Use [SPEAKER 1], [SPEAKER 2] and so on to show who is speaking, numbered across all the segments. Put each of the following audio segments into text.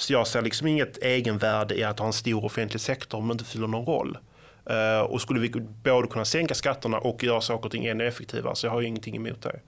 [SPEAKER 1] Så jag ser liksom inget egenvärde i att ha en stor offentlig sektor om det inte fyller någon roll. Eh, och skulle vi både kunna sänka skatterna och göra saker och ting ännu effektivare så jag har ju ingenting emot det.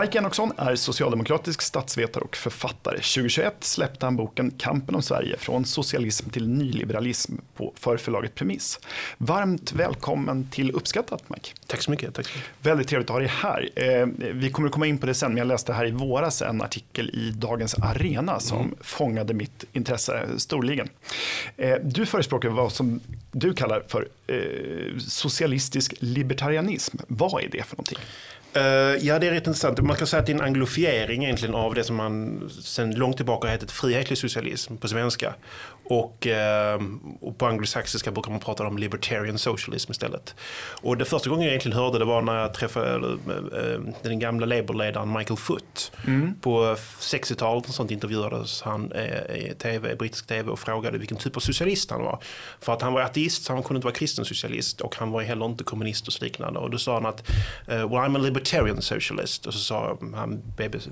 [SPEAKER 2] Mike Enoksson är socialdemokratisk statsvetare och författare. 2021 släppte han boken Kampen om Sverige från socialism till nyliberalism på förförlaget Premiss. Varmt välkommen till Uppskattat Mike.
[SPEAKER 1] Tack så mycket. Tack.
[SPEAKER 2] Väldigt trevligt att ha dig här. Eh, vi kommer att komma in på det sen, men jag läste här i våras en artikel i Dagens Arena som mm. fångade mitt intresse storligen. Eh, du förespråkar vad som du kallar för eh, socialistisk libertarianism. Vad är det för någonting?
[SPEAKER 1] Eh, ja, det är rätt intressant. Man kan säga att det är en anglofiering egentligen av det som man sedan långt tillbaka har hetat frihetlig socialism på svenska. Och, uh, och, på anglosaxiska brukar man prata om libertarian socialism istället. Och det första gången jag egentligen hörde det var när jag träffade uh, den gamla Labour-ledaren Michael Foot. Mm. På 60-talet och sånt intervjuades han i TV, brittisk TV och frågade vilken typ av socialist han var. För att han var ateist så han kunde inte vara kristen socialist och han var heller inte kommunist och så liknande. Och då sa han att well, I'm a libertarian socialist. Och så sa han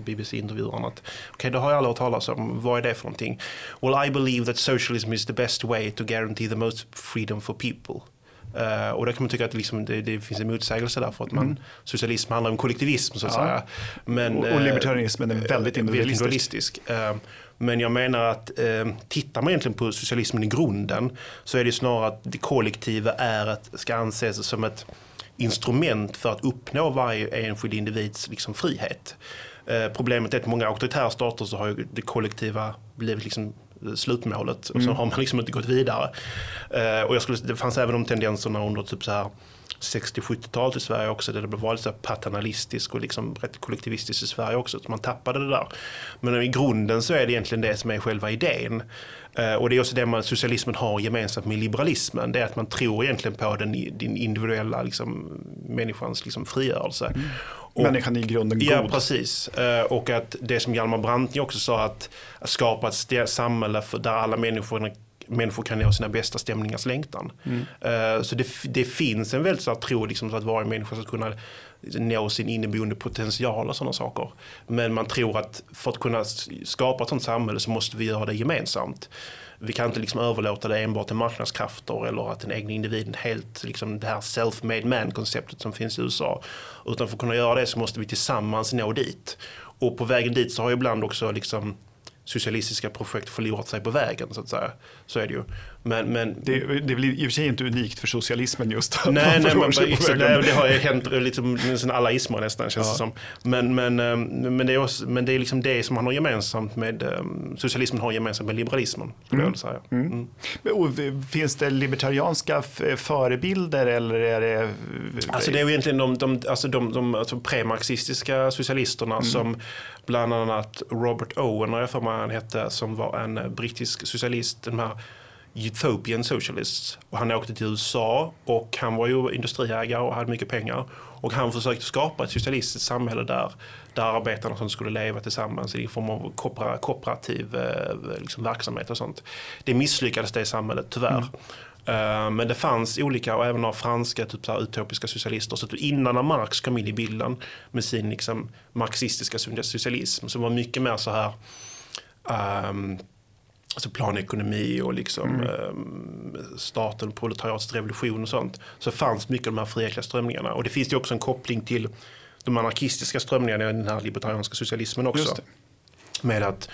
[SPEAKER 1] BBC-intervjuaren att okej, okay, det har jag aldrig hört talas om. Vad är det för någonting? Well, I believe that socialism is the best way to guarantee the most freedom for people. Uh, och där kan man tycka att liksom det, det, finns en motsägelse där för att man, mm. socialism handlar om kollektivism så att ja. säga.
[SPEAKER 2] Men, och, och eh, libertarianismen är väldigt individualistisk.
[SPEAKER 1] Uh, men jag menar att uh, tittar man egentligen på socialismen i grunden så är det snarare att det kollektiva är att, ska anses som ett instrument för att uppnå varje enskild individs liksom, frihet. Eh, problemet är att många auktoritära stater så har ju det kollektiva blivit liksom slutmålet och så mm. har man liksom inte gått vidare. Eh, och jag skulle, det fanns även de tendenserna under typ så här 60-70-talet i Sverige också där det blev väldigt paternalistiskt och liksom rätt kollektivistiskt i Sverige också. Så man tappade det där. Men i grunden så är det egentligen det som är själva idén. Eh, och det är också det man socialismen har gemensamt med liberalismen. Det är att man tror egentligen på den, den individuella liksom, människans liksom, frigörelse. Mm.
[SPEAKER 2] Och, Människan är i grunden god.
[SPEAKER 1] Ja, precis. Eh, och att det som Hjalmar Branting också sa, att, skapa ett samhälle där alla människor människor kan nå sina bästa stämningars längtan. Mm. Uh, så det, det, finns en väldigt stark tro liksom, att varje människa ska kunna nå sin inneboende potential och sådana saker. Men man tror att för att kunna skapa ett sådant samhälle så måste vi göra det gemensamt. Vi kan inte liksom överlåta det enbart till marknadskrafter eller att den egna individen helt, liksom det här self-made man-konceptet som finns i USA. Utan för att kunna göra det så måste vi tillsammans nå dit. Och på vägen dit så har ibland också liksom socialistiska projekt förlorat sig på vägen så att säga. Så är det ju. Men, men,
[SPEAKER 2] det, det är väl i och för sig inte unikt för socialismen just
[SPEAKER 1] att nej, nej, men, exakt, det, det har ju hänt liksom, alla ismer nästan känns ja. det som. Men, men, ehm, men, det är också, men det är liksom det som man har gemensamt med ehm, socialismen har gemensamt med liberalismen. Mm. Jag säga. Mm.
[SPEAKER 2] Mm. finns det libertarianska förebilder eller är det?
[SPEAKER 1] Alltså det är ju egentligen de, de, alltså de, de alltså premarxistiska socialisterna mm. som bland annat Robert Owen, jag för mig han hette, som var en brittisk socialist. Den här Utopian Socialists. Och han åkte till USA och han var ju industriägare och hade mycket pengar. Och han försökte skapa ett socialistiskt samhälle där, där arbetarna som skulle leva tillsammans i form av kooperativ eh, liksom, verksamhet och sånt. Det misslyckades det samhället tyvärr. Mm. Uh, men det fanns olika, och även av franska typ så utopiska socialister. Så innan när Marx kom in i bilden med sin liksom, marxistiska socialism så var mycket mer så här um, alltså planekonomi och liksom, mm. eh, staten, proletariatets revolution och sånt. Så fanns mycket av de här frihetliga strömningarna. Och det finns ju också en koppling till de anarkistiska strömningarna i den här libertarianska socialismen också. Med att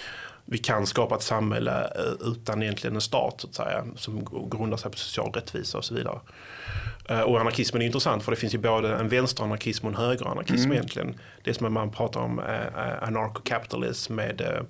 [SPEAKER 1] vi kan skapa ett samhälle eh, utan egentligen en stat så att säga, som grundar sig på social rättvisa och så vidare. Eh, och anarkismen är intressant för det finns ju både en vänsteranarkism och en högeranarkism mm. egentligen. Det som man pratar om eh, anarcho-capitalism med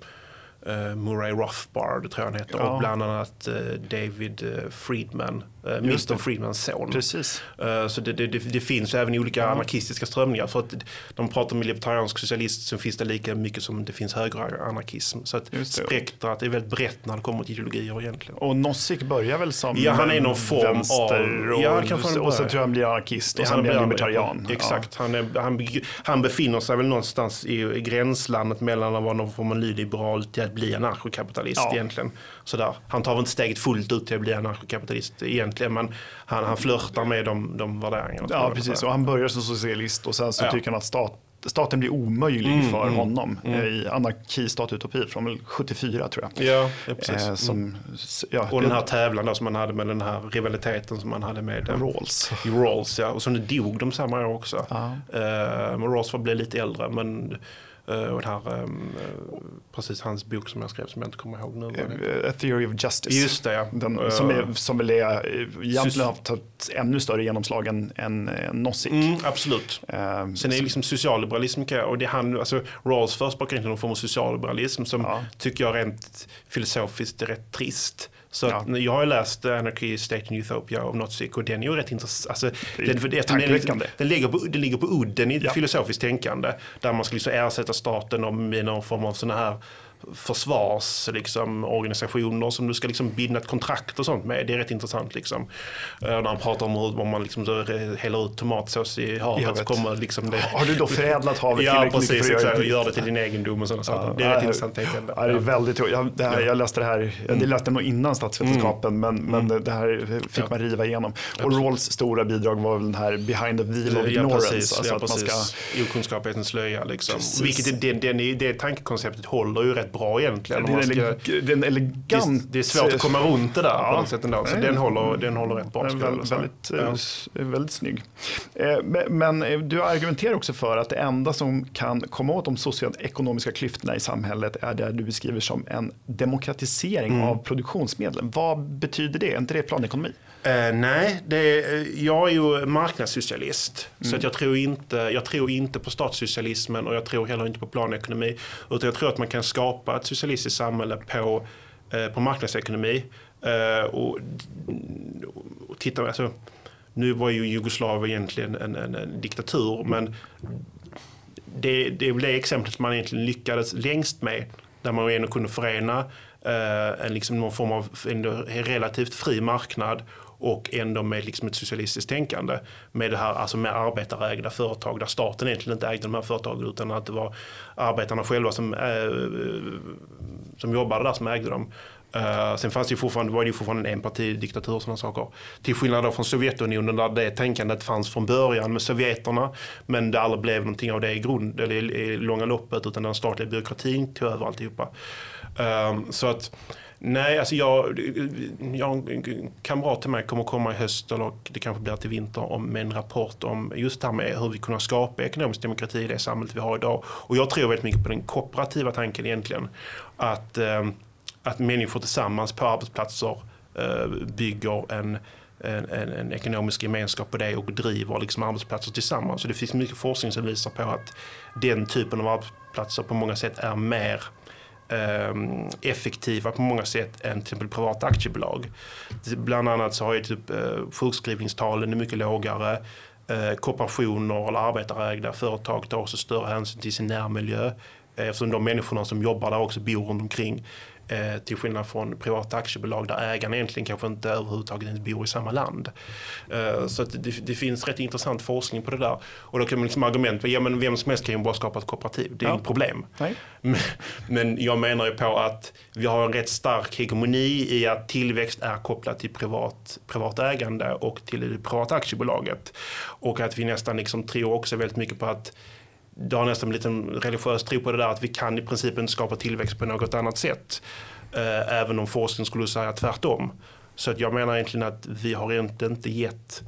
[SPEAKER 1] Murray Rothbard, tror jag han heter, ja. och bland annat David Friedman eh, Milton Friedmans son.
[SPEAKER 2] Precis.
[SPEAKER 1] Eh, Så det, det, det, finns även i olika anarkistiska strömningar. För att de pratar om libertariansk socialist så finns det lika mycket som det finns högeranarkism. Så att
[SPEAKER 2] Just
[SPEAKER 1] spektrat är väldigt brett när det kommer till ideologier egentligen.
[SPEAKER 2] Och Nozick börjar väl som
[SPEAKER 1] Ja, han är någon form av-
[SPEAKER 2] vänster och,
[SPEAKER 1] Ja, kanske
[SPEAKER 2] och sen tror jag han blir anarkist och
[SPEAKER 1] Ja,
[SPEAKER 2] sen blir han libertarian.
[SPEAKER 1] Exakt, han, är, han, han befinner sig väl någonstans i, i gränslandet mellan att vara någon form av nyliberal till att bli anarkokapitalist
[SPEAKER 2] Ja.
[SPEAKER 1] egentligen. Sådär. Han tar väl inte steget fullt ut till att bli anarkokapitalist egentligen men han, han flörtar med de, de värderingarna.
[SPEAKER 2] Ja, precis. Och han börjar som socialist och sen så
[SPEAKER 1] Ja.
[SPEAKER 2] tycker han att stat, staten blir omöjlig
[SPEAKER 1] Mm,
[SPEAKER 2] för
[SPEAKER 1] mm,
[SPEAKER 2] honom eh, i anarki, stat, utopi från väl 74 tror jag.
[SPEAKER 1] Ja, ja precis.
[SPEAKER 2] Eh,
[SPEAKER 1] Mm.
[SPEAKER 2] som, ja,
[SPEAKER 1] Och den här tävlan då som man hade med den här rivaliteten som man hade med eh,
[SPEAKER 2] Rawls.
[SPEAKER 1] Rawls. Ja. Och som det dog de samma år också.
[SPEAKER 2] Ja.
[SPEAKER 1] Men Rawls var blev lite äldre men och det här, ehm, eh, precis hans bok som jag skrev som jag inte kommer ihåg nu.
[SPEAKER 2] Eh, A Theory of Justice.
[SPEAKER 1] Just det ja.
[SPEAKER 2] Den,
[SPEAKER 1] Eh,
[SPEAKER 2] som, är, som väl är, eh, egentligen har tagit ännu större genomslag än, än eh, Nozick.
[SPEAKER 1] Mm, absolut.
[SPEAKER 2] Eh,
[SPEAKER 1] Sen är det liksom socialliberalism och det han, alltså Rawls förespråkar inte någon form av socialliberalism som
[SPEAKER 2] Ja.
[SPEAKER 1] tycker jag rent filosofiskt är rätt trist. Så
[SPEAKER 2] Ja.
[SPEAKER 1] att, jag har läst Anarchy, State and Utopia av Nozick och den är ju rätt intressant. Alltså, den, den,
[SPEAKER 2] tankeväckande.
[SPEAKER 1] den, ligger på, den ligger på udden i
[SPEAKER 2] Ja.
[SPEAKER 1] filosofiskt tänkande där man ska liksom ersätta staten med någon form av sådana här försvarsorganisationer liksom, organisationer som du ska liksom binda ett kontrakt och sånt med. Det är rätt intressant. Liksom. Eh, när han pratar om hur man liksom häller ut tomatsås i havet så
[SPEAKER 2] havet.
[SPEAKER 1] kommer liksom det...
[SPEAKER 2] Har du då förädlat havet
[SPEAKER 1] Ja,
[SPEAKER 2] tillräckligt
[SPEAKER 1] precis.
[SPEAKER 2] mycket för att göra
[SPEAKER 1] Och gör det till din egendom och sådana saker. Det är
[SPEAKER 2] Ja,
[SPEAKER 1] rätt
[SPEAKER 2] ja,
[SPEAKER 1] intressant tänkande.
[SPEAKER 2] Ja, det är väldigt. Jag, det här, jag läste det här, jag läste det nog innan statsvetenskapen, men, men det här fick
[SPEAKER 1] Mm. Ja.
[SPEAKER 2] man riva igenom. Och Rawls stora bidrag var väl den här behind the veil of
[SPEAKER 1] Ja,
[SPEAKER 2] ignorance.
[SPEAKER 1] precis.
[SPEAKER 2] alltså
[SPEAKER 1] ja,
[SPEAKER 2] att man ska.
[SPEAKER 1] Okunskaphetens slöja. Liksom.
[SPEAKER 2] Precis.
[SPEAKER 1] Vilket den, den, är- det tankekonceptet håller ju rätt bra egentligen.
[SPEAKER 2] det,
[SPEAKER 1] om
[SPEAKER 2] är
[SPEAKER 1] man
[SPEAKER 2] en
[SPEAKER 1] ska,
[SPEAKER 2] eleg- det är en
[SPEAKER 1] det,
[SPEAKER 2] elegant...
[SPEAKER 1] det är svårt att komma runt det där
[SPEAKER 2] Ja.
[SPEAKER 1] på något sätt ändå. Så
[SPEAKER 2] Nej.
[SPEAKER 1] den håller, den håller rätt bra.
[SPEAKER 2] Den väldigt, väldigt,
[SPEAKER 1] Ja.
[SPEAKER 2] eh, väldigt snygg. Eh, men- Men eh, du argumenterar också för att det enda som kan komma åt de socioekonomiska klyftorna i samhället är det du beskriver som en demokratisering
[SPEAKER 1] Mm.
[SPEAKER 2] av produktionsmedlen. Vad betyder det? Är inte det planekonomi?
[SPEAKER 1] Eh, nej, är, jag är ju marknadssocialist. Så
[SPEAKER 2] Mm.
[SPEAKER 1] att jag, tror inte, jag tror inte på statssocialismen och jag tror heller inte på planekonomi. Utan jag tror att man kan skapa ett socialistiskt samhälle på, eh, på marknadsekonomi. Eh, och, och titta, alltså, nu var ju Jugoslavien egentligen en, en, en diktatur men det, det är väl det exemplet man egentligen lyckades längst med. Där man ändå kunde förena eh, en, liksom någon form av ändå relativt fri marknad och ändå med liksom ett socialistiskt tänkande. Med det här alltså med arbetarägda företag där staten egentligen inte ägde de här företagen utan att det var arbetarna själva som, äh, som jobbade där som ägde dem. Uh, sen fanns det ju fortfarande, var det ju fortfarande en enpartidiktatur och sådana saker. Till skillnad då från Sovjetunionen där det tänkandet fanns från början med sovjeterna. Men det aldrig blev någonting av det i grund, eller i, i långa loppet utan den statliga byråkratin tog över alltihopa. Uh, så att Nej, alltså jag, jag, en kamrat till mig kommer komma i höst eller det kanske blir till vinter om, med en rapport om just det här med hur vi kan skapa ekonomisk demokrati i det samhället vi har idag. Och jag tror väldigt mycket på den kooperativa tanken egentligen. Att, eh, att människor tillsammans på arbetsplatser eh, bygger en, en, en, en ekonomisk gemenskap på det och driver liksom arbetsplatser tillsammans. Så det finns mycket forskning som visar på att den typen av arbetsplatser på många sätt är mer Ehm, effektiva på många sätt än till exempel privata aktiebolag. Bland annat så har ju typ eh, sjukskrivningstalen är mycket lågare. Eh, kooperationer eller arbetarägda företag tar också större hänsyn till sin närmiljö eh, eftersom de människorna som jobbar där också bor runt omkring. Eh, till skillnad från privata aktiebolag där ägarna egentligen kanske inte överhuvudtaget ens bor i samma land. Eh, så det, det finns rätt intressant forskning på det där. Och då kan man liksom argument, ja men vem som helst kan ju bara skapa ett kooperativ, det är
[SPEAKER 2] Ja.
[SPEAKER 1] inget problem. Men, men jag menar ju på att vi har en rätt stark hegemoni i att tillväxt är kopplat till privat, privat ägande och till det privata aktiebolaget. Och att vi nästan liksom tror också väldigt mycket på att det har nästan en liten religiös tro på det där att vi kan i princip inte skapa tillväxt på något annat sätt. Eh, även om forskning skulle säga tvärtom. Så att jag menar egentligen att vi har inte, inte gett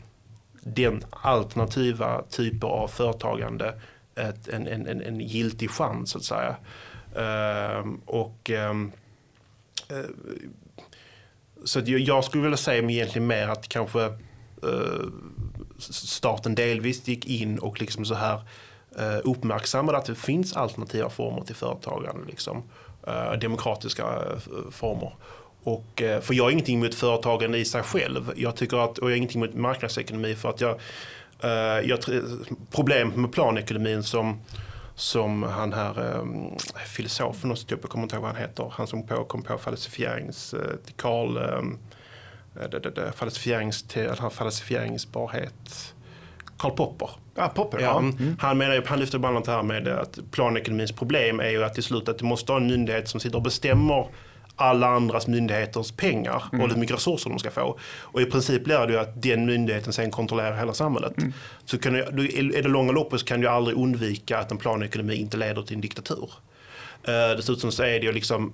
[SPEAKER 1] den alternativa typer av företagande ett, en, en, en, en giltig chans så att säga. Eh, och ehm, eh, så att jag- jag skulle vilja säga egentligen mer att kanske eh, staten delvis gick in och liksom så här Eh, uppmärksammade att det finns alternativa former till företagande. Liksom, eh, demokratiska eh, former. Och, för jag har ingenting emot företagande i sig själv. Jag tycker att, och jag har ingenting emot marknadsekonomi för att jag, jag problemet med planekonomin som som han här um, filosofen, och jag kommer inte ihåg vad han heter, han som på, kom på falsifierings, Karl, um, falsifierings, falsifieringsbarhet. Karl Popper.
[SPEAKER 2] Ah, Popper.
[SPEAKER 1] Ja, mm. Han, menar, han lyfter bland annat det här med att planekonomins problem är ju att till slut att du måste ha en myndighet som sitter och bestämmer alla andras myndigheters pengar mm. och hur mycket resurser de ska få. Och i princip blir det ju att den myndigheten sen kontrollerar hela samhället. Mm. Så kan du, är det långa loppet så kan du aldrig undvika att en planekonomi inte leder till en diktatur. Uh, dessutom så är det ju liksom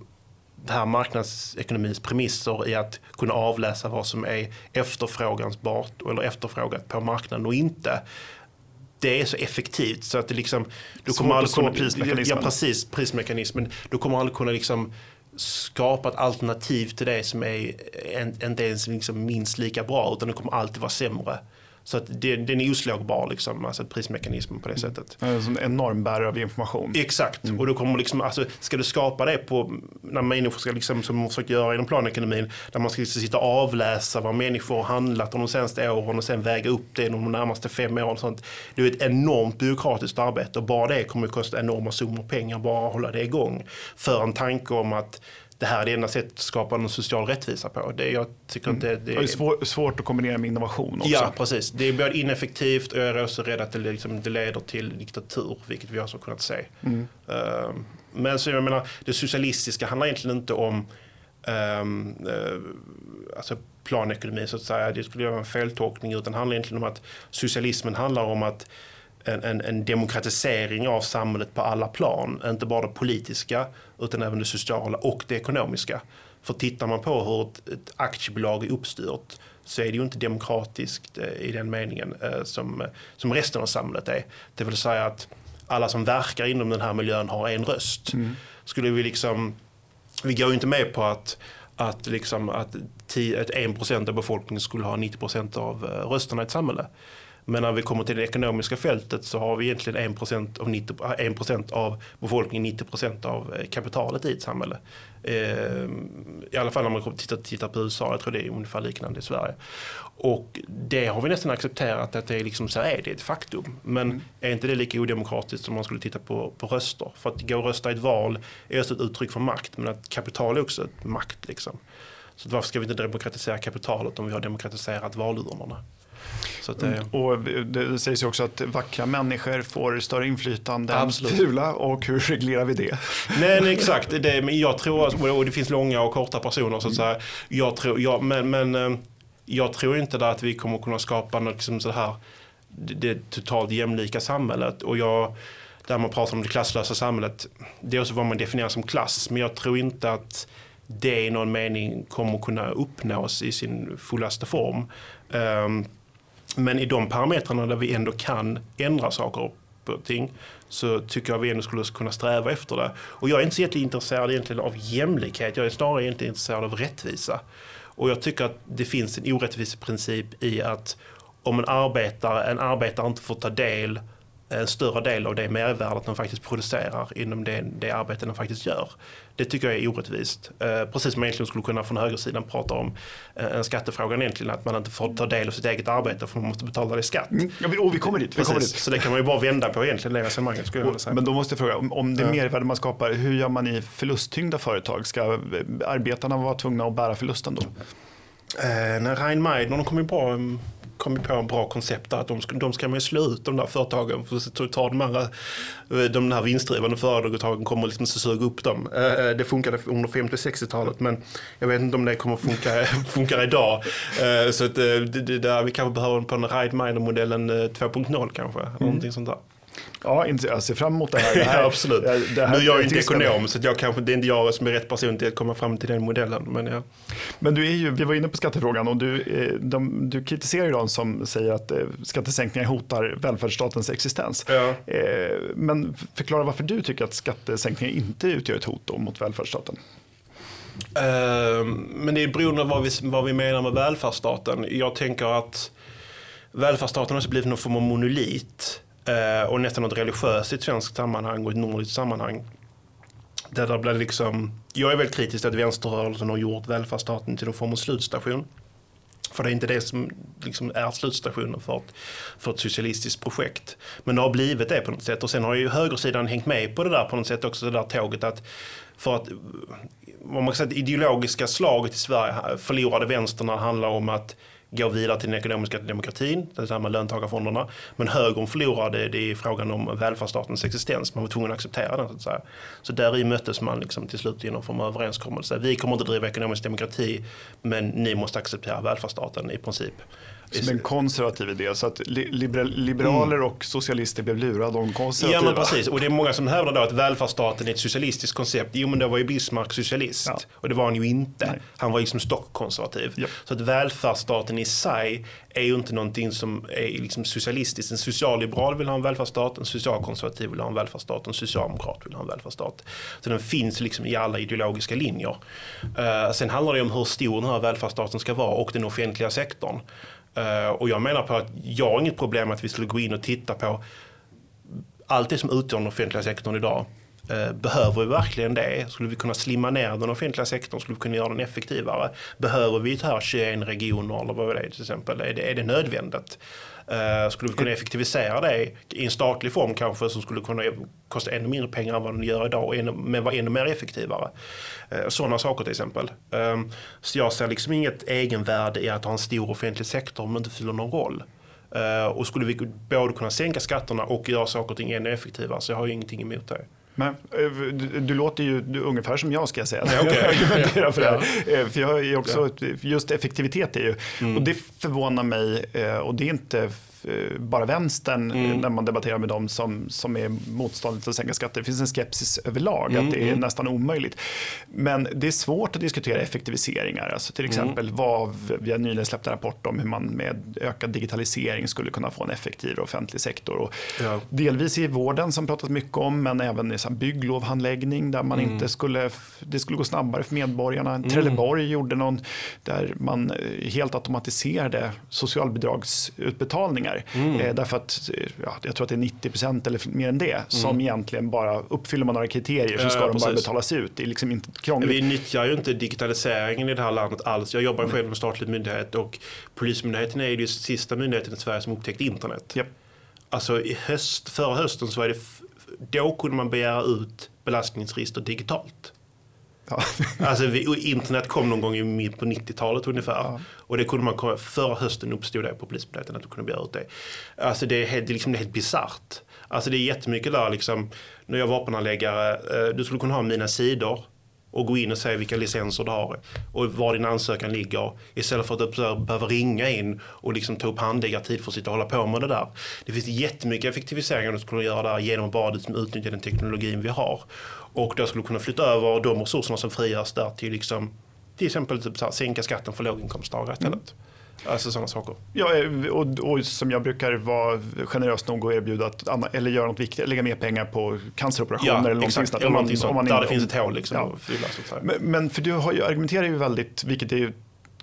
[SPEAKER 1] det här marknadsekonomins premisser i att kunna avläsa vad som är efterfrågansbart eller efterfrågat på marknaden och inte det är så effektivt så att det liksom... Du kommer aldrig kunna, prismekanismen. Ja, precis, prismekanismen. Du kommer aldrig kunna liksom skapa ett alternativ till det som är inte ens liksom minst lika bra utan det kommer alltid vara sämre. Så att det, den är oslagbar, liksom, alltså prismekanismen på det mm. sättet.
[SPEAKER 2] Som en enorm bärare av information.
[SPEAKER 1] Exakt, mm. och då kommer liksom, alltså, ska du skapa det på, när människor ska, liksom, som man försöker göra inom planekonomin, där man ska liksom sitta och avläsa vad människor har handlat de senaste åren och sen väga upp det de närmaste fem åren. Och sånt. Det är ett enormt byråkratiskt arbete och bara det kommer att kosta enorma summor pengar bara att hålla det igång. För en tanke om att det här är det enda sättet att skapa en social rättvisa på. Det, jag tycker mm.
[SPEAKER 2] det, det, är svår, svårt att kombinera med innovation också.
[SPEAKER 1] Ja, precis. Det är både ineffektivt och jag är också rädd att det, liksom, det leder till diktatur, vilket vi också kunnat se. Mm. Uh, men så jag menar, det socialistiska handlar egentligen inte om um, uh, alltså planekonomi så att säga. Det skulle vara en feltolkning utan handlar egentligen om att socialismen handlar om att en, en, en, demokratisering av samhället på alla plan. Inte bara det politiska utan även det sociala och det ekonomiska. För tittar man på hur ett, ett aktiebolag är uppstyrt så är det ju inte demokratiskt eh, i den meningen eh, som, som resten av samhället är. Det vill säga att alla som verkar inom den här miljön har en röst. Mm. Skulle vi liksom, vi går ju inte med på att att, liksom, att 10, 1% av befolkningen skulle ha 90% av eh, rösterna i ett samhälle. Men när vi kommer till det ekonomiska fältet så har vi egentligen 1% av, 90, 1 av befolkningen 90% av eh, kapitalet i ett samhälle. Eh, I alla fall när man tittar, tittar på USA, jag tror det är ungefär liknande i Sverige. Och det har vi nästan accepterat att det är liksom, så är det ett faktum. Men mm. är inte det lika odemokratiskt som man skulle titta på, på röster? För att gå och rösta i ett val är också ett uttryck för makt, men att kapital är också ett makt. Liksom. Så varför ska vi inte demokratisera kapitalet om vi har demokratiserat valurnorna?
[SPEAKER 2] Det... Mm. Och det sägs ju också att vackra människor får större inflytande Absolut. än fula och hur reglerar vi det?
[SPEAKER 1] Nej, nej exakt, det, men jag tror, och det finns långa och korta personer så att säga. Jag tror, jag, men, men eh, jag tror inte att vi kommer kunna skapa något liksom så här, det totalt jämlika samhället. Och jag, där man pratar om det klasslösa samhället, det är också vad man definierar som klass. Men jag tror inte att det i någon mening kommer kunna uppnås i sin fullaste form. Um, men i de parametrarna där vi ändå kan ändra saker och ting så tycker jag vi ändå skulle kunna sträva efter det. Och jag är inte så intresserad egentligen av jämlikhet, jag är snarare egentligen intresserad av rättvisa. Och jag tycker att det finns en orättviseprincip i att om en arbetare, en arbetare inte får ta del en större del av det mervärdet den faktiskt producerar inom det, det arbete den faktiskt gör. Det tycker jag är orättvist. Eh, precis som man egentligen skulle kunna från högersidan prata om eh, en skattefråga egentligen, att man inte får ta del av sitt eget arbete för man måste betala det i skatt. Mm.
[SPEAKER 2] Ja, och vi kommer dit. Vi kommer dit.
[SPEAKER 1] Så det kan man ju bara vända på egentligen, det resonemanget. Skulle jag säga.
[SPEAKER 2] Men då måste jag fråga, om, om det ja. mervärde man skapar, hur gör man i förlusttyngda företag? Ska arbetarna vara tvungna att bära förlusten då?
[SPEAKER 1] Eh, när Rein Meidner, de kom ju bra kommit på en bra koncept där. Att de de ska man slå ut de där företagen för att ta de här, de här vinstdrivande företagen kommer liksom att suga upp dem. Eh, eh, det funkade under 50-60-talet men jag vet inte om det kommer att funka, funka idag. Eh, så att det där, vi kanske behöver på den Ride Miner-modellen 2.0 kanske. Mm. Någonting sånt där.
[SPEAKER 2] Ja, jag ser fram emot det här. Det här
[SPEAKER 1] ja, absolut. Det här, nu är jag ju inte ekonom så jag kanske, det är inte jag som är rätt person till att komma fram till den modellen. Men, ja.
[SPEAKER 2] men du är ju, vi var inne på skattefrågan och du, eh, de, du kritiserar ju de som säger att eh, skattesänkningar hotar välfärdsstatens existens. Ja. Eh, men förklara varför du tycker att skattesänkningar inte utgör ett hot mot välfärdsstaten.
[SPEAKER 1] men det är beroende av vad vi, vad vi menar med välfärdsstaten. Jag tänker att välfärdsstaten har blivit någon form av monolit. Eh, och nästan något religiöst i ett svenskt sammanhang och ett nordiskt sammanhang. Där det blir liksom, jag är väldigt kritisk till att vänsterrörelsen har gjort välfärdsstaten till någon form av slutstation. För det är inte det som liksom är slutstationen för ett, för ett socialistiskt projekt. Men det har blivit det på något sätt. Och sen har ju högersidan hängt med på det där på något sätt också, det där tåget att för att vad man kan säga, det ideologiska slaget i Sverige förlorade vänstern när det handlar om att gå vidare till den ekonomiska demokratin, det här med löntagarfonderna. Men högern förlorade det i frågan om välfärdsstatens existens. Man var tvungen att acceptera den. Så, att säga. så där i möttes man liksom till slut genom form av överenskommelse. Vi kommer inte driva ekonomisk demokrati men ni måste acceptera välfärdsstaten i princip.
[SPEAKER 2] Som en konservativ idé, så att liberaler mm. och socialister blev lurade om konservativa.
[SPEAKER 1] Ja men precis, och det är många som hävdar då att välfärdsstaten är ett socialistiskt koncept. Jo men det var ju Bismarck socialist ja. och det var han ju inte. Nej. Han var liksom stockkonservativ. Ja. Så att välfärdsstaten i sig är ju inte någonting som är liksom socialistiskt. En socialliberal vill ha en välfärdsstat, en socialkonservativ vill ha en välfärdsstat, en socialdemokrat vill ha en välfärdsstat. Så den finns liksom i alla ideologiska linjer. Uh, sen handlar det om hur stor den här välfärdsstaten ska vara och den offentliga sektorn. Eh, och jag menar på att jag har inget problem att vi skulle gå in och titta på allt det som utgör den offentliga sektorn idag. Eh, behöver vi verkligen det? Skulle vi kunna slimma ner den offentliga sektorn? Skulle vi kunna göra den effektivare? Behöver vi ta 21 regioner eller vad är det till exempel? Är det, är det nödvändigt? Eh, skulle vi kunna effektivisera det i en statlig form kanske som skulle kunna kosta ännu mindre pengar än vad den gör idag men vara ännu mer effektivare. Eh, sådana saker till exempel. Ehm, så jag ser liksom inget egenvärde i att ha en stor offentlig sektor om det inte fyller någon roll. Eh, och skulle vi både kunna sänka skatterna och göra saker och ting ännu effektivare så jag har ju ingenting emot det.
[SPEAKER 2] Men, du, du, låter ju du, ungefär som jag ska jag säga. Ja, okay. jag för, det. för jag är också, just effektivitet är ju, mm. och det förvånar mig och det är inte Eh, bara vänstern mm. när man debatterar med dem som, som är motståndare till att sänka skatter. Det finns en skepsis överlag mm. att det är mm. nästan omöjligt. Men det är svårt att diskutera effektiviseringar. Alltså till mm. exempel mm. vad vi har nyligen släppt en rapport om hur man med ökad digitalisering skulle kunna få en effektivare offentlig sektor. Och ja. Delvis i vården som pratat mycket om men även i bygglovhandläggning där man mm. inte skulle, det skulle gå snabbare för medborgarna. Mm. Trelleborg gjorde någon där man eh, helt automatiserade socialbidragsutbetalningar pengar. Mm. Eh, därför att ja, jag tror att det är 90 procent eller mer än det mm. som egentligen bara uppfyller man några kriterier så ska ja, de bara betalas ut. Det är liksom inte krångligt.
[SPEAKER 1] Vi nyttjar ju inte digitaliseringen i det här landet alls. Jag jobbar själv med statlig myndighet och Polismyndigheten är ju den sista myndigheten i Sverige som upptäckt internet. Yep. Alltså i höst, förra hösten så var det, då kunde man begära ut belastningsregister digitalt. Ja. alltså, internet kom någon gång i mitt på 90-talet ungefär. Ja. Och det kunde man komma, förra hösten uppstod det på Polismyndigheten att du kunde begära ut det. Alltså det är helt, det är liksom, det är helt bisarrt. Alltså det är jättemycket där liksom, när jag var vapenanläggare, eh, du skulle kunna ha mina sidor och gå in och se vilka licenser du har och var din ansökan ligger istället för att du behöver ringa in och liksom ta upp handläggartid för att sitta och hålla på med det där. Det finns jättemycket effektiviseringar du skulle göra där genom att bara utnyttja den teknologin vi har. Och då skulle du kunna flytta över de resurserna som frigörs där till liksom, till exempel typ så här, sänka skatten för låginkomsttagare istället. Mm. Alltså sådana saker.
[SPEAKER 2] Ja, eh, och, och, som jag brukar vara generös nog att erbjuda att eller göra något viktigt, lägga mer pengar på canceroperationer
[SPEAKER 1] ja,
[SPEAKER 2] eller någonting
[SPEAKER 1] sånt. Om man där det finns ett hål liksom ja. att fylla. Så
[SPEAKER 2] men, men, för du har ju, argumenterar ju väldigt, vilket är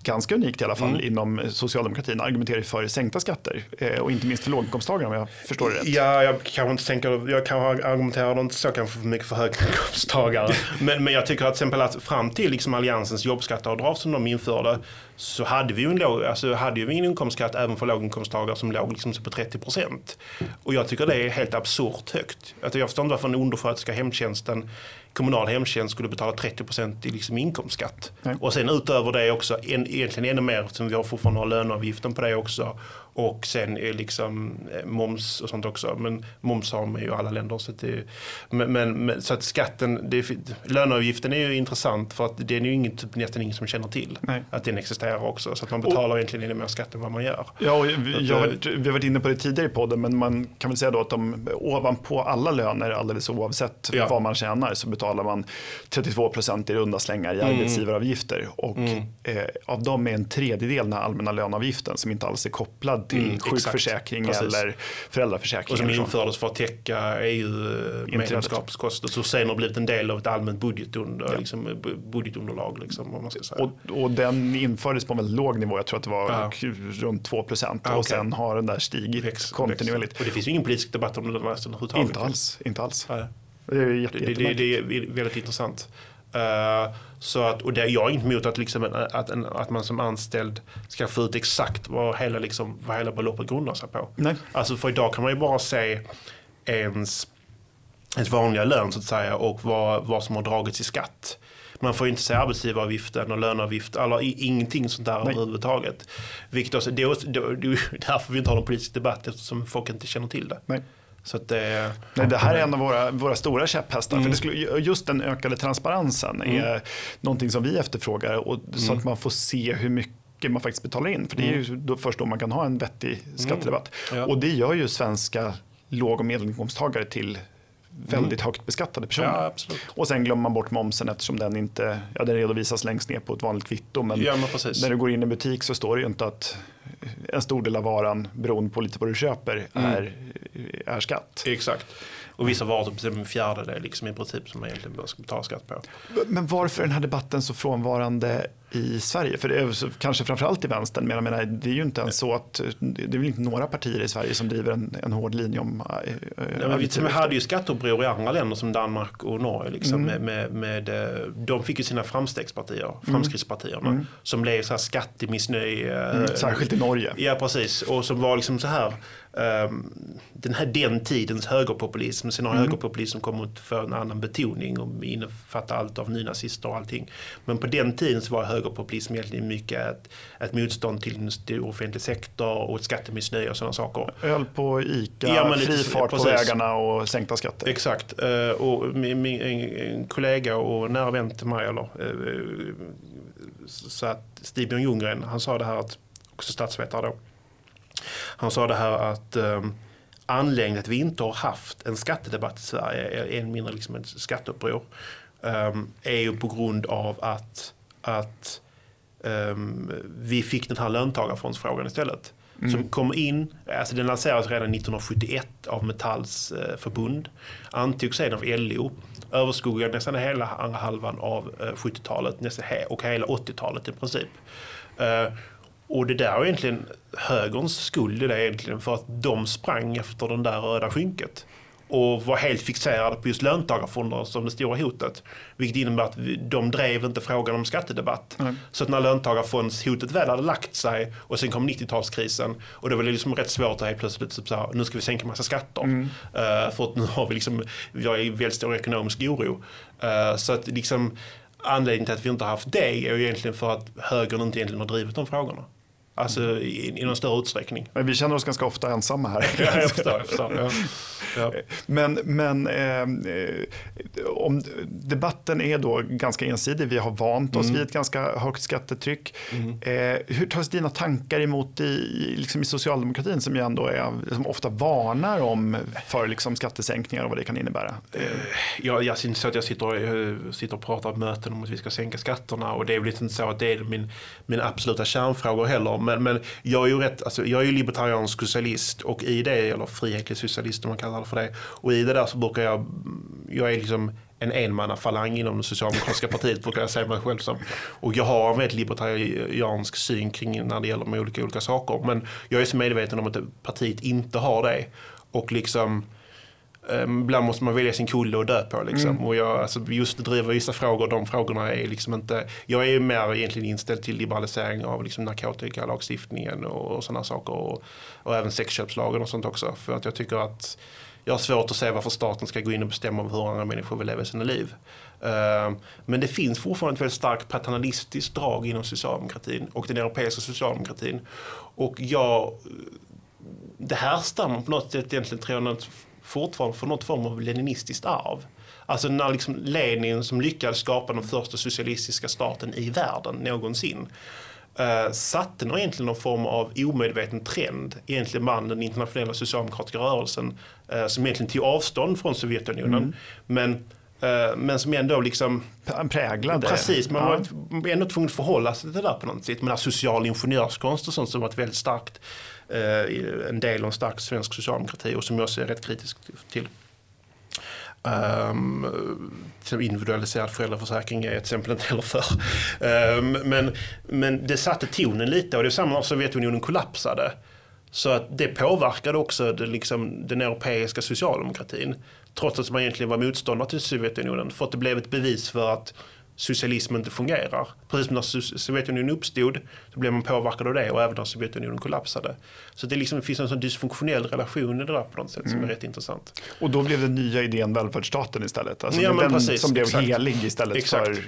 [SPEAKER 2] ganska unikt i alla fall mm. inom socialdemokratin, argumenterar för sänkta skatter eh, och inte minst för låginkomsttagare om jag förstår det rätt.
[SPEAKER 1] Ja, jag kanske inte tänker, jag kanske argumenterar inte så kanske för mycket för höginkomsttagare. men, men jag tycker att exempel att fram till liksom alliansens jobbskatteavdrag som de införde så hade vi ju en, låg, alltså hade vi en inkomstskatt även för låginkomsttagare som låg liksom på 30 procent. Och jag tycker det är helt absurt högt. Alltså jag förstår inte varför en undersköterska hemtjänsten kommunal hemtjänst skulle betala 30 procent i liksom inkomstskatt. Nej. Och sen utöver det också, en, egentligen ännu mer eftersom vi har fortfarande har löneavgiften på det också. Och sen är liksom eh, moms och sånt också. Men moms har man ju i alla länder. Så, det, men, men, så att skatten, det, löneavgiften är ju intressant för att det är ju inget, typ, nästan ingen som känner till Nej. att den existerar också. Så att man betalar och, egentligen ännu mer skatt än vad man gör.
[SPEAKER 2] Ja, vi, jag, vi har varit inne på det tidigare i podden men man kan väl säga då att de, ovanpå alla löner alldeles oavsett ja. vad man tjänar så betalar man 32 procent i runda slängar i mm. arbetsgivaravgifter. Och mm. eh, av dem är en tredjedel den allmänna löneavgiften som inte alls är kopplad till mm, sjukförsäkring eller föräldraförsäkring.
[SPEAKER 1] Och som infördes för att täcka EU-medlemskapskostnader. Så sen har blivit en del av ett allmänt budgetunder, ja. liksom, budgetunderlag. Liksom, man ska säga.
[SPEAKER 2] Och, och, den infördes på en väldigt låg nivå, jag tror att det var ja. runt 2 procent. Ah, okay. Och sen har den där stigit väx, kontinuerligt. Väx.
[SPEAKER 1] Och det finns ju ingen politisk debatt om det nästan
[SPEAKER 2] överhuvudtaget. Inte alls. Inte alls. Det är, jätte,
[SPEAKER 1] det, det, det är väldigt intressant. Uh, så att, och det, jag är inte emot att, liksom, att, en, att man som anställd ska få ut exakt vad hela, liksom, vad hela beloppet grundar sig på.
[SPEAKER 2] Nej.
[SPEAKER 1] Alltså för idag kan man ju bara se ens, ens vanliga lön så att säga och vad, vad som har dragits i skatt. Man får inte se arbetsgivaravgiften och löneavgift, eller ingenting sånt där Nej. överhuvudtaget. Vilket också, det, är, det, det är därför vi inte har någon politisk debatt eftersom folk inte känner till det.
[SPEAKER 2] Nej.
[SPEAKER 1] Så det,
[SPEAKER 2] Nej, det här är en av våra, våra stora käpphästar. Mm. För det skulle, just den ökade transparensen mm. är någonting som vi efterfrågar. Och, så mm. att man får se hur mycket man faktiskt betalar in. För det är ju mm. då först då man kan ha en vettig skattedebatt. Mm. Ja. Och det gör ju svenska låg och medelinkomsttagare till väldigt högt beskattade personer.
[SPEAKER 1] Ja,
[SPEAKER 2] och sen glömmer man bort momsen eftersom den inte ja, den redovisas längst ner på ett vanligt kvitto. Men,
[SPEAKER 1] ja, men
[SPEAKER 2] när du går in i butik så står det ju inte att en stor del av varan, beroende på lite vad du köper, mm. är, är skatt.
[SPEAKER 1] Exakt. Och vissa varor, typ en fjärdedel liksom i princip som man egentligen bör betala skatt på.
[SPEAKER 2] Men varför är den här debatten så frånvarande i Sverige? För det är kanske framförallt i vänstern, men jag menar, det är ju inte ens så att det är väl inte några partier i Sverige som driver en, en hård linje om äh,
[SPEAKER 1] ja, men Vi hade ju skatteuppror i andra länder som Danmark och Norge. Liksom, mm. med, med, med, de fick ju sina framstegspartier, mm. framskrittspartierna, mm. som blev så här skattemissnöje.
[SPEAKER 2] Mm, särskilt i Norge.
[SPEAKER 1] Ja, precis. Och som var liksom så här den här den tidens högerpopulism. Sen har mm. högerpopulism kommit för en annan betoning och innefattar allt av nynazister och allting. Men på den tiden så var högerpopulism egentligen mycket ett, ett motstånd till en stor offentlig sektor och ett skattemissnöje och sådana saker.
[SPEAKER 2] Öl på ICA, ja, fri fart på vägarna och sänkta skatter.
[SPEAKER 1] Exakt. Uh, och min, min, en kollega och nära vän till mig, eller, uh, så att Stigbjörn Ljunggren, han sa det här att, också statsvetare då, han sa det här att um, anledningen att vi inte har haft en skattedebatt i Sverige, än mindre liksom ett skatteuppror, um, är ju på grund av att, att um, vi fick den här löntagarfondsfrågan istället. Mm. Som kom in, alltså den lanserades redan 1971 av Metalls eh, förbund. Antogs sedan av LO. Överskuggade nästan hela andra halvan av eh, 70-talet och hela 80-talet i princip. Och det där är egentligen högerns skuld i det egentligen för att de sprang efter den där röda skynket och var helt fixerade på just löntagarfonder som det stora hotet. Vilket innebär att de drev inte frågan om skattedebatt. Mm. Så att när löntagarfondshotet väl hade lagt sig och sen kom 90-talskrisen och det var liksom rätt svårt att helt plötsligt typ så här, nu ska vi sänka massa skatter. Mm. Uh, för att nu har vi liksom, vi har väldigt stor ekonomisk oro. Uh, så att liksom anledningen till att vi inte har haft det är ju egentligen för att högern inte egentligen har drivit de frågorna. Alltså i, i någon större utsträckning.
[SPEAKER 2] Men vi känner oss ganska ofta ensamma här.
[SPEAKER 1] ja, jag förstår. Jag förstår. Ja.
[SPEAKER 2] Ja. Men, men eh, om debatten är då ganska ensidig, vi har vant oss mm. vid ett ganska högt skattetryck. Mm. Eh, hur tas dina tankar emot i, liksom i socialdemokratin som ju ändå är, som ofta varnar om för liksom skattesänkningar och vad det kan innebära? Eh,
[SPEAKER 1] jag, jag inte så att jag sitter, sitter och pratar på möten om att vi ska sänka skatterna och det är väl inte så att det är min, min absoluta kärnfrågor heller men, men jag är ju rätt, alltså, jag är ju libertariansk socialist och i det, eller frihetlig socialist om man kallar det för det. Och i det där så brukar jag, mm, jag är liksom en enmannafalang inom det socialdemokratiska partiet brukar jag säga mig själv som. Och jag har en väldigt libertariansk syn kring när det gäller med olika, olika saker. Men jag är så medveten om att partiet inte har det. Och liksom ibland måste man välja sin kulle och dö på. Liksom. Mm. Och jag, alltså, just driver vissa frågor, de frågorna är liksom inte... Jag är mer egentligen inställd till liberalisering av liksom, narkotikalagstiftningen och, och sådana saker. Och, och även sexköpslagen och sånt också. För att jag tycker att jag har svårt att se varför staten ska gå in och bestämma hur andra människor vill leva sina liv. Uh, men det finns fortfarande ett väldigt starkt paternalistiskt drag inom socialdemokratin och den europeiska socialdemokratin. Och jag, det här stammar på något sätt egentligen tror jag fortfarande för något form av leninistiskt arv. Alltså när liksom Lenin som lyckades skapa den första socialistiska staten i världen någonsin uh, satte nog egentligen någon form av omedveten trend egentligen bland den internationella socialdemokratiska rörelsen uh, som egentligen tog avstånd från Sovjetunionen. Mm. Men uh, men som ändå liksom...
[SPEAKER 2] Präglade.
[SPEAKER 1] Precis, man ja. var ändå tvungen att förhålla sig till det där på något sätt. Men social ingenjörskonst och sånt som var ett väldigt starkt Eh, Eh, en del av en stark svensk socialdemokrati och som jag ser rätt kritisk till. Um, individualiserad föräldraförsäkring är ett exempel inte heller för. Um, men, men det satte tonen lite och det är samma när Sovjetunionen kollapsade. Så att det påverkade också det, liksom, den europeiska socialdemokratin. trots att man egentligen var motståndare till Sovjetunionen, för att det blev ett bevis för att socialism inte fungerar. Precis som när Sovjetunionen uppstod så blev man påverkad av det och även när Sovjetunionen kollapsade. Så det, liksom, finns en sån dysfunktionell relation i det där på något sätt mm. som är mm. rätt intressant.
[SPEAKER 2] Och då blev den nya idén välfärdsstaten istället? Alltså ja, den precis, som blev exakt. helig istället exakt. för...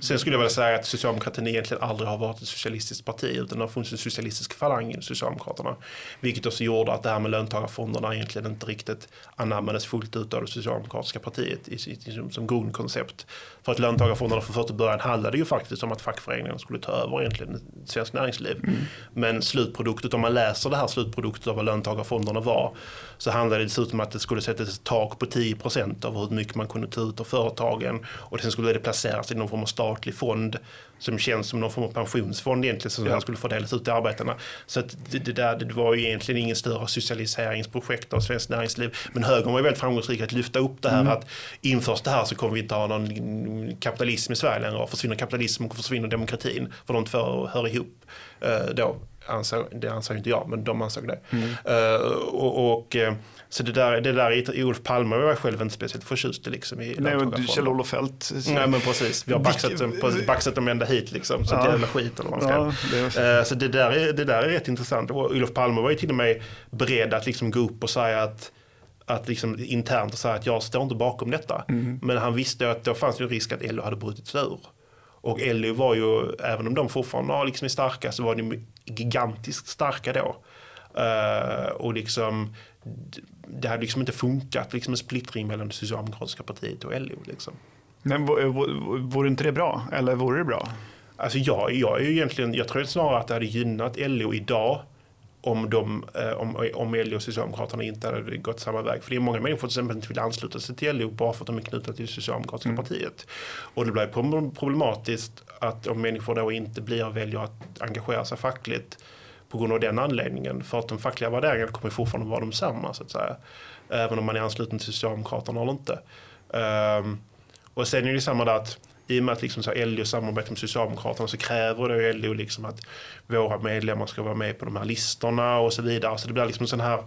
[SPEAKER 1] Sen skulle jag vilja säga att socialdemokratin egentligen aldrig har varit ett socialistiskt parti utan det har funnits en socialistisk falang i Socialdemokraterna. Vilket också gjorde att det här med löntagarfonderna egentligen inte riktigt anammades fullt ut av det socialdemokratiska partiet i, i, som, som grundkoncept. För att löntagarfonderna för första början handlade ju faktiskt om att fackföreningarna skulle ta över egentligen svensk näringsliv. Mm. Men slutproduktet, om man läser det här slutproduktet av vad löntagarfonderna var, så handlade det dessutom om att det skulle sättas ett tak på 10 procent av hur mycket man kunde ta ut av företagen. Och sen skulle det placeras i någon form av statlig fond som känns som någon form av pensionsfond egentligen som ja. skulle fördelas ut till arbetarna. Så det, det, där, det var ju egentligen ingen större socialiseringsprojekt av svenskt näringsliv. Men högern var ju väldigt framgångsrik att lyfta upp det här mm. att införs det här så kommer vi inte ha någon kapitalism i Sverige längre och försvinner kapitalismen och försvinner demokratin. För de två hör ihop eh, då. Ansåg, det ansåg inte jag, men de ansåg det. Mm. Uh, och, och uh, så det där, det där Olof Palme var jag själv inte speciellt förtjust. Liksom, i
[SPEAKER 2] Nej, och Kjell-Olof Feldt.
[SPEAKER 1] Nej, men precis. Vi har baxat dem, baxat dem ända hit liksom. Så ja. jävla skit eller vad man ska. Ja, det uh, så det där, är, det där är rätt intressant. Och Olof Palme var ju till och med beredd att liksom gå upp och säga att att liksom internt säga att jag står inte bakom detta. Mm. Men han visste att det fanns ju risk att LO hade brutit ur. Och LO var ju, även om de fortfarande liksom är starka, så var de gigantiskt starka då. Uh, och liksom, det hade liksom inte funkat, liksom en splittring mellan det socialdemokratiska partiet och LO. Liksom.
[SPEAKER 2] Men vore inte det bra? Eller vore det bra?
[SPEAKER 1] Alltså jag, jag, är egentligen, jag tror snarare att det hade gynnat LO idag om, de, eh, om, om LO och Socialdemokraterna inte hade gått samma väg. För det är många människor som inte vill ansluta sig till LO bara för att de är knutna till det Socialdemokratiska mm. partiet. Och det blir problematiskt att om människor då inte blir väljer att engagera sig fackligt på grund av den anledningen. För att de fackliga värderingarna kommer fortfarande vara de samma så att säga. Även om man är ansluten till Socialdemokraterna eller inte. Um, och sen är det samma där att i och med att liksom så LO samarbetar med Socialdemokraterna så kräver då LO liksom att våra medlemmar ska vara med på de här listorna och så vidare. Så det blir liksom sån här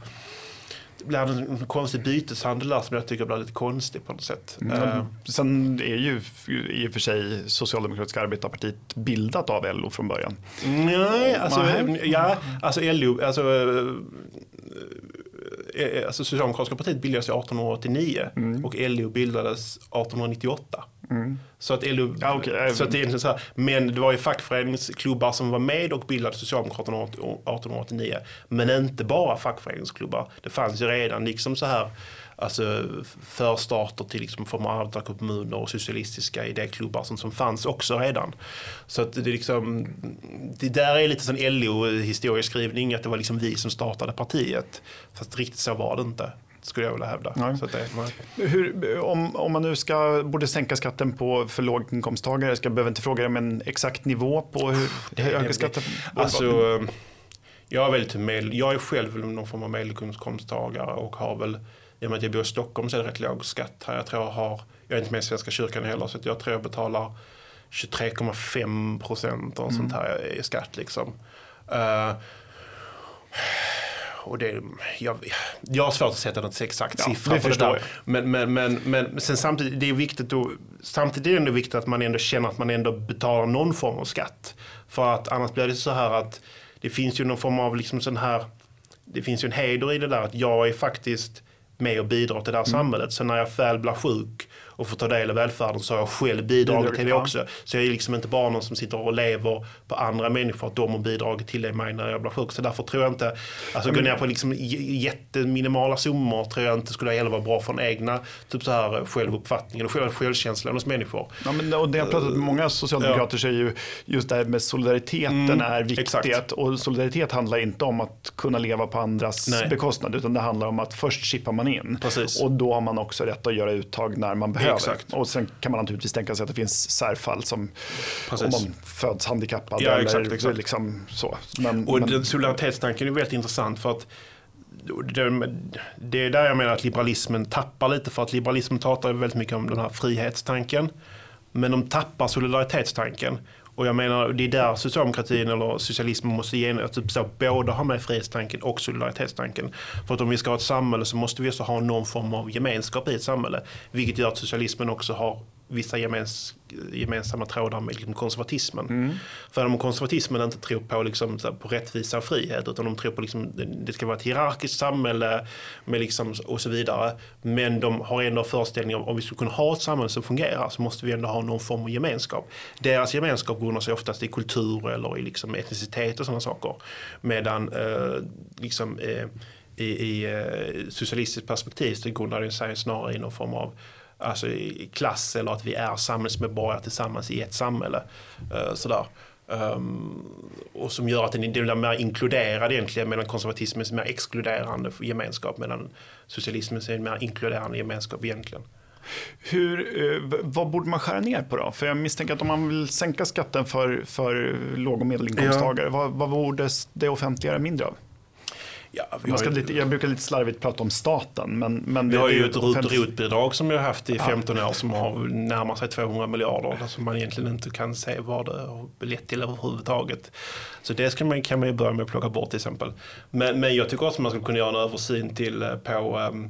[SPEAKER 1] det blir en konstig byteshandel där som jag tycker blir lite konstig på något sätt.
[SPEAKER 2] Mm. Uh, sen är ju i och för sig Socialdemokratiska arbetarpartiet bildat av LO från början.
[SPEAKER 1] Nej, alltså, ja, alltså LO, alltså Eh, alltså Socialdemokratiska partiet bildades 1889 mm. och LO bildades 1898. Mm. Så att LO, ja, okay. så att det är så här, men det var ju fackföreningsklubbar som var med och bildade Socialdemokraterna 1889. Men inte bara fackföreningsklubbar. Det fanns ju redan liksom så här alltså förstarter till liksom form av arbetarkommuner och socialistiska idéklubbar som, som fanns också redan. Så att det, liksom, det där är lite sån LO-historieskrivning, att det var liksom vi som startade partiet. Fast riktigt så var det inte skulle jag vilja hävda.
[SPEAKER 2] Det, Hur, om, om man nu ska, borde sänka skatten på för låginkomsttagare, ska jag behöver inte fråga dig om en exakt nivå på hur höga skatten?
[SPEAKER 1] Alltså, jag är, väldigt medel, jag är själv någon form av medelinkomsttagare och har väl i och med att jag bor i Stockholm så är det rätt låg skatt här. Jag tror jag har, jag är inte med i Svenska kyrkan heller, så jag tror jag betalar 23,5 procent och mm. sånt här i skatt liksom. Uh, och det, jag, jag har svårt att sätta något exakt ja, siffra på det där. Men, men, men, men sen samtidigt, det är viktigt att, samtidigt är det ändå viktigt att man ändå känner att man ändå betalar någon form av skatt. För att annars blir det så här att det finns ju någon form av liksom sån här, det finns ju en heder i det där att jag är faktiskt med och bidrar till det här mm. samhället. Sen när jag väl blir sjuk och får ta del av välfärden så har jag själv bidragit till det också. Så jag är liksom inte bara någon som sitter och lever på andra människor, att de har bidragit till det mig när jag blir sjuk. Så därför tror jag inte, alltså gå ner på liksom jätteminimala summor tror jag inte skulle heller vara bra för den egna typ så här, självuppfattningen och själv, självkänslan hos människor.
[SPEAKER 2] Ja, men, och det jag pratat med många socialdemokrater ja. säger ju just det här med solidariteten mm, är viktigt. Exakt. Och solidaritet handlar inte om att kunna leva på andras Nej. bekostnad utan det handlar om att först chippar man in. Precis. Och då har man också rätt att göra uttag när man behöver behöver. Exakt. Och sen kan man naturligtvis tänka sig att det finns särfall som Precis. om man föds handikappad. Ja, eller exakt, exakt. Liksom så.
[SPEAKER 1] Men, och men, solidaritetstanken är väldigt intressant för att det, det är där jag menar att liberalismen tappar lite för att liberalismen pratar väldigt mycket om den här frihetstanken. Men de tappar solidaritetstanken. Och jag menar, det är där socialdemokratin eller socialismen måste ge, typ så, både ha med frihetstanken och solidaritetstanken. För att om vi ska ha ett samhälle så måste vi också ha någon form av gemenskap i ett samhälle. Vilket gör att socialismen också har vissa gemens, gemensamma trådar med liksom konservatismen. Mm. För om konservatismen inte tror på, liksom, på rättvisa och frihet utan de tror på liksom, det ska vara ett hierarkiskt samhälle med liksom, och så vidare. Men de har ändå föreställningar om om vi skulle kunna ha ett samhälle som fungerar så måste vi ändå ha någon form av gemenskap. Deras gemenskap grundar sig oftast i kultur eller i liksom, etnicitet och sådana saker. Medan eh, liksom, eh, i, i eh, socialistiskt perspektiv så grundar det sig snarare i någon form av alltså i klass eller att vi är samhällsmedborgare tillsammans i ett samhälle. Uh, sådär. Um, och som gör att den, är mer inkluderad egentligen medan konservatismen är mer exkluderande gemenskap medan socialismen är en mer inkluderande gemenskap egentligen.
[SPEAKER 2] Hur, eh, vad borde man skära ner på då? För jag misstänker att om man vill sänka skatten för, för låg och medelinkomsttagare, ja. vad, vad borde det offentliga mindre av? Ja, man ska lite, jag brukar lite slarvigt prata om staten. Men, men
[SPEAKER 1] vi har ju ett RUT rotbidrag som vi har haft i 15 år som har närmar sig 200 miljarder. Som man egentligen inte kan se vad det har lett till överhuvudtaget. Så det ska man, kan man ju börja med att plocka bort till exempel. Men, men jag tycker också att man skulle kunna göra en översyn till, eh, på, ehm,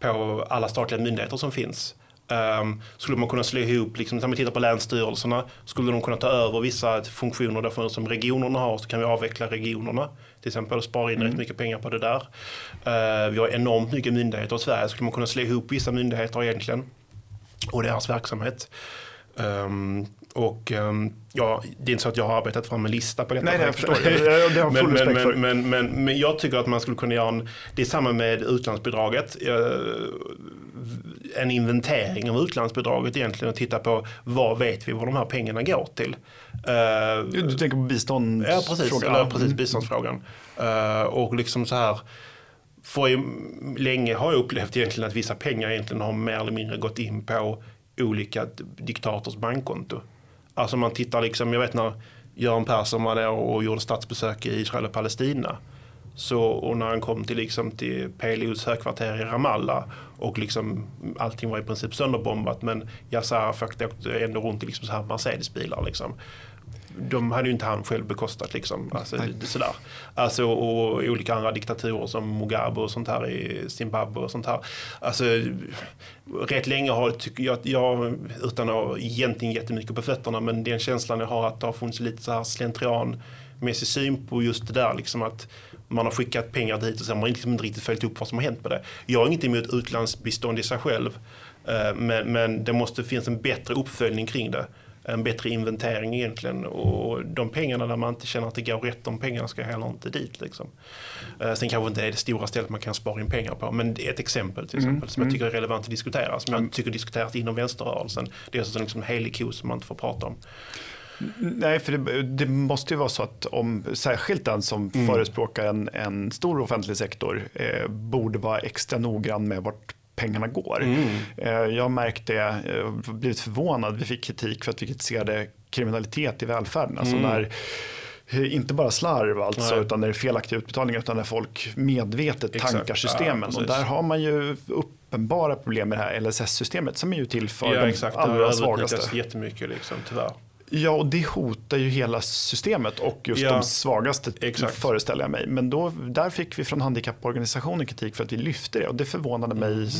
[SPEAKER 1] på alla statliga myndigheter som finns. Um, skulle man kunna slå ihop, liksom, när vi tittar på länsstyrelserna, skulle de kunna ta över vissa funktioner därför som regionerna har så kan vi avveckla regionerna till exempel spara in mm. rätt mycket pengar på det där. Uh, vi har enormt mycket myndigheter i Sverige, skulle man kunna slå ihop vissa myndigheter egentligen och deras verksamhet. Um, och um, ja, det är inte så att jag har arbetat fram en lista på detta.
[SPEAKER 2] Nej, jag förstår. Det, det har
[SPEAKER 1] men, men, men, men, men, men, jag tycker att man skulle kunna göra en, det är samma med utlandsbidraget. En inventering av utlandsbidraget egentligen och titta på vad vet vi vad de här pengarna går till.
[SPEAKER 2] Du, du tänker på bistånd?
[SPEAKER 1] Ja, precis. Eller, precis mm. biståndsfrågan. Uh, och liksom så här för länge har jag upplevt egentligen att vissa pengar egentligen har mer eller mindre gått in på olika diktators bankkonto. Alltså man tittar liksom, jag vet när Göran Persson var där och gjorde statsbesök i Israel och Palestina. Så, och när han kom till, liksom, till PLOs högkvarter i Ramallah och liksom, allting var i princip sönderbombat men Yasser Arafat åkte ändå runt i liksom så här Mercedesbilar. Liksom de hade ju inte han själv bekostat. Liksom. Alltså, sådär. Alltså, och olika andra diktaturer som Mugabe och sånt här i Zimbabwe och sånt här. Alltså, rätt länge har jag, jag, utan att ha egentligen jättemycket på fötterna, men den känslan jag har att det har funnits lite så här slentrianmässig syn på just det där. Liksom att man har skickat pengar dit och sen har man liksom inte riktigt följt upp vad som har hänt med det. Jag har inget emot utlandsbistånd i sig själv. Eh, men, men det måste finnas en bättre uppföljning kring det en bättre inventering egentligen. Och de pengarna där man inte känner att det går rätt, de pengarna ska heller inte dit. Liksom. Eh, sen kanske inte är det stora stället man kan spara in pengar på, men det är ett exempel till mm, exempel mm. som jag tycker är relevant att diskutera, som jag tycker diskuteras inom vänsterrörelsen. Det är alltså liksom en helig ko som man inte får prata om.
[SPEAKER 2] Nej, för det, det, måste ju vara så att om särskilt den som mm. förespråkar en, en stor offentlig sektor eh, borde vara extra noggrann med vart pengarna går. Mm. Eh, jag märkte, eh, blivit förvånad, vi fick kritik för att vi kritiserade kriminalitet i välfärden. Alltså mm. när, eh, inte bara slarv alltså, Nej. utan när det är felaktiga utbetalningar utan när folk medvetet Exakt. tankar systemen. Ja, och där har man ju uppenbara problem med det här LSS-systemet som är ju till för ja, de exakt. allra svagaste.
[SPEAKER 1] Det jättemycket liksom, tyvärr.
[SPEAKER 2] Ja, och det hotar ju hela systemet och just ja, de svagaste exakt. föreställer jag mig. Men då, där fick vi från handikapporganisationen kritik för att vi lyfte det och det förvånade mig mm.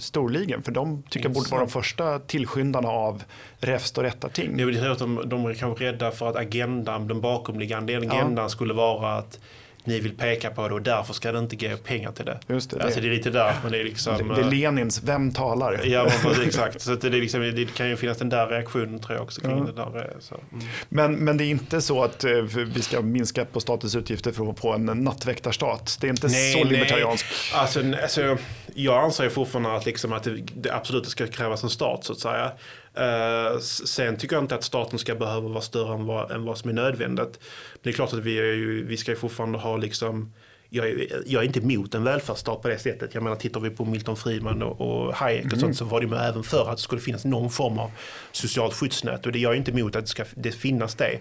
[SPEAKER 2] storligen för de tycker jag borde vara de första tillskyndarna av räfst och rättarting.
[SPEAKER 1] Det är att de, de är kanske rädda för att agendan, den bakomliggande agendan ja. skulle vara att ni vill peka på det och därför ska det inte gå pengar till det.
[SPEAKER 2] Just det,
[SPEAKER 1] alltså, det är lite där. Men det, är liksom,
[SPEAKER 2] det, det är eh, Lenins Vem talar?
[SPEAKER 1] Ja, men, exakt. Så det, är liksom, det kan ju finnas den där reaktionen tror jag också kring ja. det där. Eh, så. Mm.
[SPEAKER 2] Men, men det är inte så att uh, vi ska minska på statens utgifter för att få en nattväktarstat. Det är inte nej, så libertariansk.
[SPEAKER 1] Alltså, alltså, jag anser fortfarande att, liksom, att det absolut ska krävas en stat så att säga. Uh, sen tycker jag inte att staten ska behöva vara större än vad, än vad som är nödvändigt. Men det är klart att vi, är ju, vi ska ju fortfarande ha liksom jag är, jag är inte emot en välfärdsstat på det sättet. Jag menar tittar vi på Milton Friedman och, och Hayek och mm. sånt så var det med även för att det skulle finnas någon form av socialt skyddsnät. Och det, jag är inte emot att det ska det finnas det.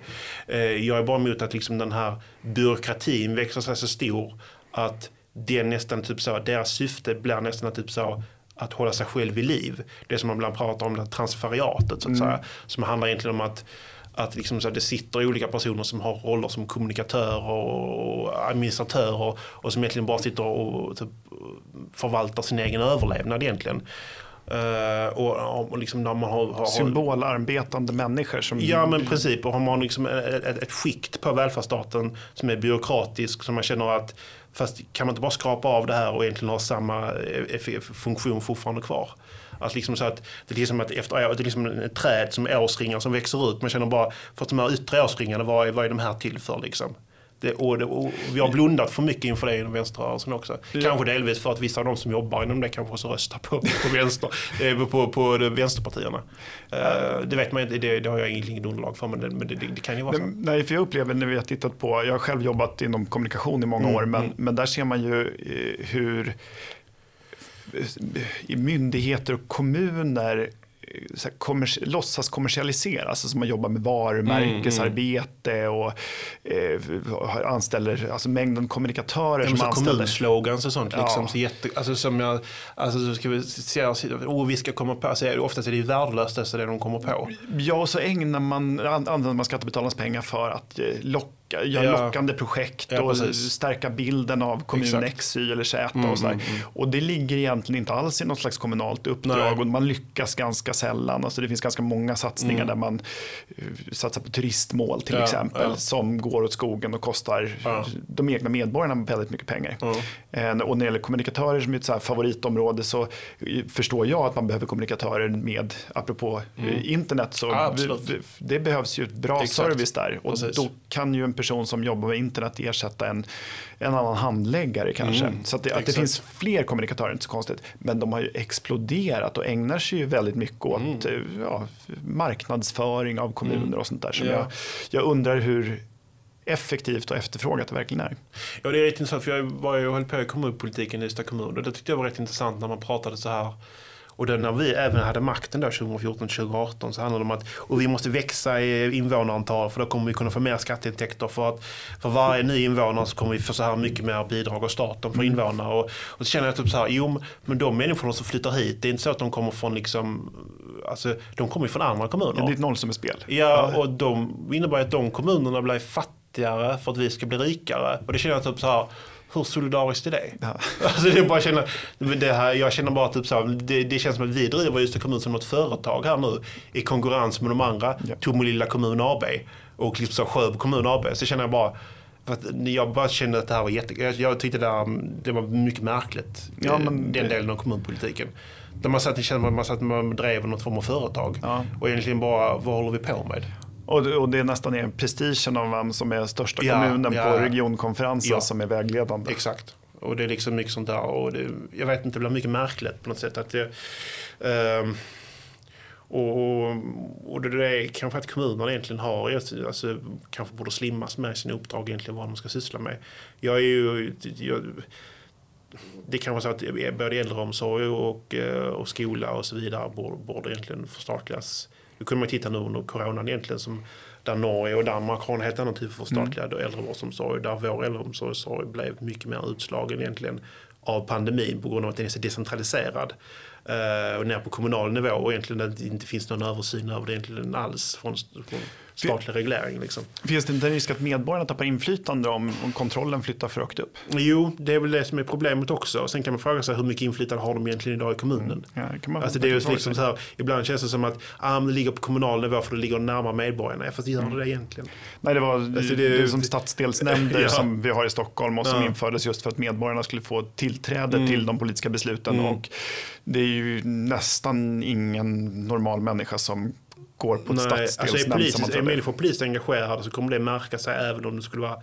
[SPEAKER 1] Uh, jag är bara emot att liksom den här byråkratin växer sig så stor att det nästan typ så, deras syfte blir nästan typ så att hålla sig själv vid liv. Det som man ibland pratar om, det transferiatet så att mm. säga. Som handlar egentligen om att att liksom så att det sitter olika personer som har roller som kommunikatörer och administratörer och som egentligen bara sitter och typ förvaltar sin egen överlevnad egentligen. Uh, och, och liksom när man har, har,
[SPEAKER 2] Symbolarbetande människor. Som...
[SPEAKER 1] Ja men princip. Och har man liksom ett, ett skikt på välfärdsstaten som är byråkratisk som man känner att fast kan man inte bara skrapa av det här och egentligen ha samma eh, funktion fortfarande kvar. Att liksom så att det är liksom att efter det är liksom ett träd som årsringar som växer ut. Man känner bara, för att de här yttre årsringarna, vad är, vad är de här till för liksom? Det, och, det, och vi har blundat för mycket inför det inom vänsterrörelsen också. Ja. Kanske delvis för att vissa av de som jobbar inom det kanske också röstar på, på, vänster, på, på, på vänsterpartierna. Uh, det vet man inte, det, det har jag inget underlag för men, det, men det, det, kan ju vara så.
[SPEAKER 2] Nej, för jag upplever när vi har tittat på, jag har själv jobbat inom kommunikation i många mm, år, men, mm. men där ser man ju eh, hur i myndigheter och kommuner så kommers låtsas kommersialisera, alltså som man jobbar med varumärkesarbete mm, mm. och eh, anställer alltså mängden kommunikatörer
[SPEAKER 1] ja, som anställer. Kommunslogans och sånt. Liksom, ja. så jätte, alltså, som jag, alltså, så ska vi se, oh, vi ska komma på, alltså, oftast är det ju värdelöst det, det de kommer på.
[SPEAKER 2] Ja, och så ägnar man, använder man skattebetalarnas pengar för att eh, locka locka, göra ja. lockande projekt ja, och precis. stärka bilden av kommun Exakt. X, Y eller Z. Mm, och, sådär. Mm, mm. och det ligger egentligen inte alls i något slags kommunalt uppdrag Nej. och man lyckas ganska sällan. Alltså det finns ganska många satsningar mm. där man uh, satsar på turistmål till ja, exempel som går åt skogen och kostar de egna medborgarna väldigt mycket pengar. Uh, och när det gäller kommunikatörer som är ett så favoritområde så förstår jag att man behöver kommunikatörer med, apropå mm. internet, så det, det, behövs ju bra Exakt. service där. Och Precis. då kan ju en person som jobbar med internet ersätta en, en annan handläggare kanske. Mm, så att det, att det, finns fler kommunikatörer är inte så konstigt. Men de har ju exploderat och ägnar sig ju väldigt mycket åt mm. Ja, marknadsföring av kommuner mm. och sånt där. Så ja. jag, jag undrar hur effektivt och efterfrågat det verkligen är.
[SPEAKER 1] Ja, det är rätt intressant för jag var ju höll på i kommunpolitiken i Ystad kommun och det tyckte jag var rätt intressant när man pratade så här och då när vi även hade makten 2014-2018 så handlade det om att och vi måste växa i invånarantal för då kommer vi kunna få mer skatteintäkter för att för varje ny invånare så kommer vi få så här mycket mer bidrag av staten för mm. invånare. Och, och så känner jag typ så här, jo men de människorna som flyttar hit, det är inte så att de kommer från liksom Alltså, de kommer från andra kommuner.
[SPEAKER 2] Det är ett nollsummespel.
[SPEAKER 1] Ja, och de innebär att de kommunerna blir fattigare för att vi ska bli rikare. Och det känner jag typ så här, hur solidariskt är det? Ja. Alltså det bara känner, det här, jag känner bara typ så här, det, det, känns som att vi driver Ystad kommun som något företag här nu i konkurrens med de andra, ja. Tomelilla kommun AB och liksom Sjöbo kommun AB. Så känner jag bara, jag bara kände att det här var jätte... Jag, jag tyckte det, där, det var mycket märkligt, ja, men, den delen av kommunpolitiken. Där man satt, kände man satt man drev något form av företag. Ja. Och egentligen bara, vad håller vi på med?
[SPEAKER 2] Och, och det är nästan är prestigen av vem som är största ja, kommunen ja, på regionkonferensen ja. som är vägledande.
[SPEAKER 1] Exakt. Och det är liksom mycket sånt där. Och det, jag vet inte, det blir mycket märkligt på något sätt. Att det, um, och, och det är kanske att kommunerna egentligen har, alltså, kanske borde slimmas med sina uppdrag egentligen vad de ska syssla med. Jag är ju, jag, det kan vara så att både äldreomsorg och, eh, och skola och så vidare borde, borde egentligen förstatligas det kunde man titta nu under coronan egentligen som där Norge och Danmark har en helt annan typ av förstatligad mm. äldrevårdsomsorg. Där vår äldreomsorg blev mycket mer utslagen egentligen av pandemin på grund av att den är så decentraliserad. Uh, och ner på kommunal nivå och egentligen det inte finns någon översyn över det egentligen alls från, från statlig reglering. Liksom.
[SPEAKER 2] Finns det inte en risk att medborgarna tappar inflytande om, om kontrollen flyttar för högt upp?
[SPEAKER 1] Jo, det är väl det som är problemet också. Sen kan man fråga sig hur mycket inflytande har de egentligen idag i kommunen? Mm. Ja, alltså det är liksom så här, ibland känns det som att ah, det ligger på kommunal nivå för det ligger närmare medborgarna. Fast gör mm. det egentligen?
[SPEAKER 2] Nej, det var alltså det, det som stadsdelsnämnder ja. som vi har i Stockholm och som ja. infördes just för att medborgarna skulle få tillträde mm. till de politiska besluten. Mm. Och det är ju nästan ingen normal människa som går på ett stadsdelsnämnd.
[SPEAKER 1] Alltså är, är människor politiskt engagerade så kommer det märka sig även om det skulle vara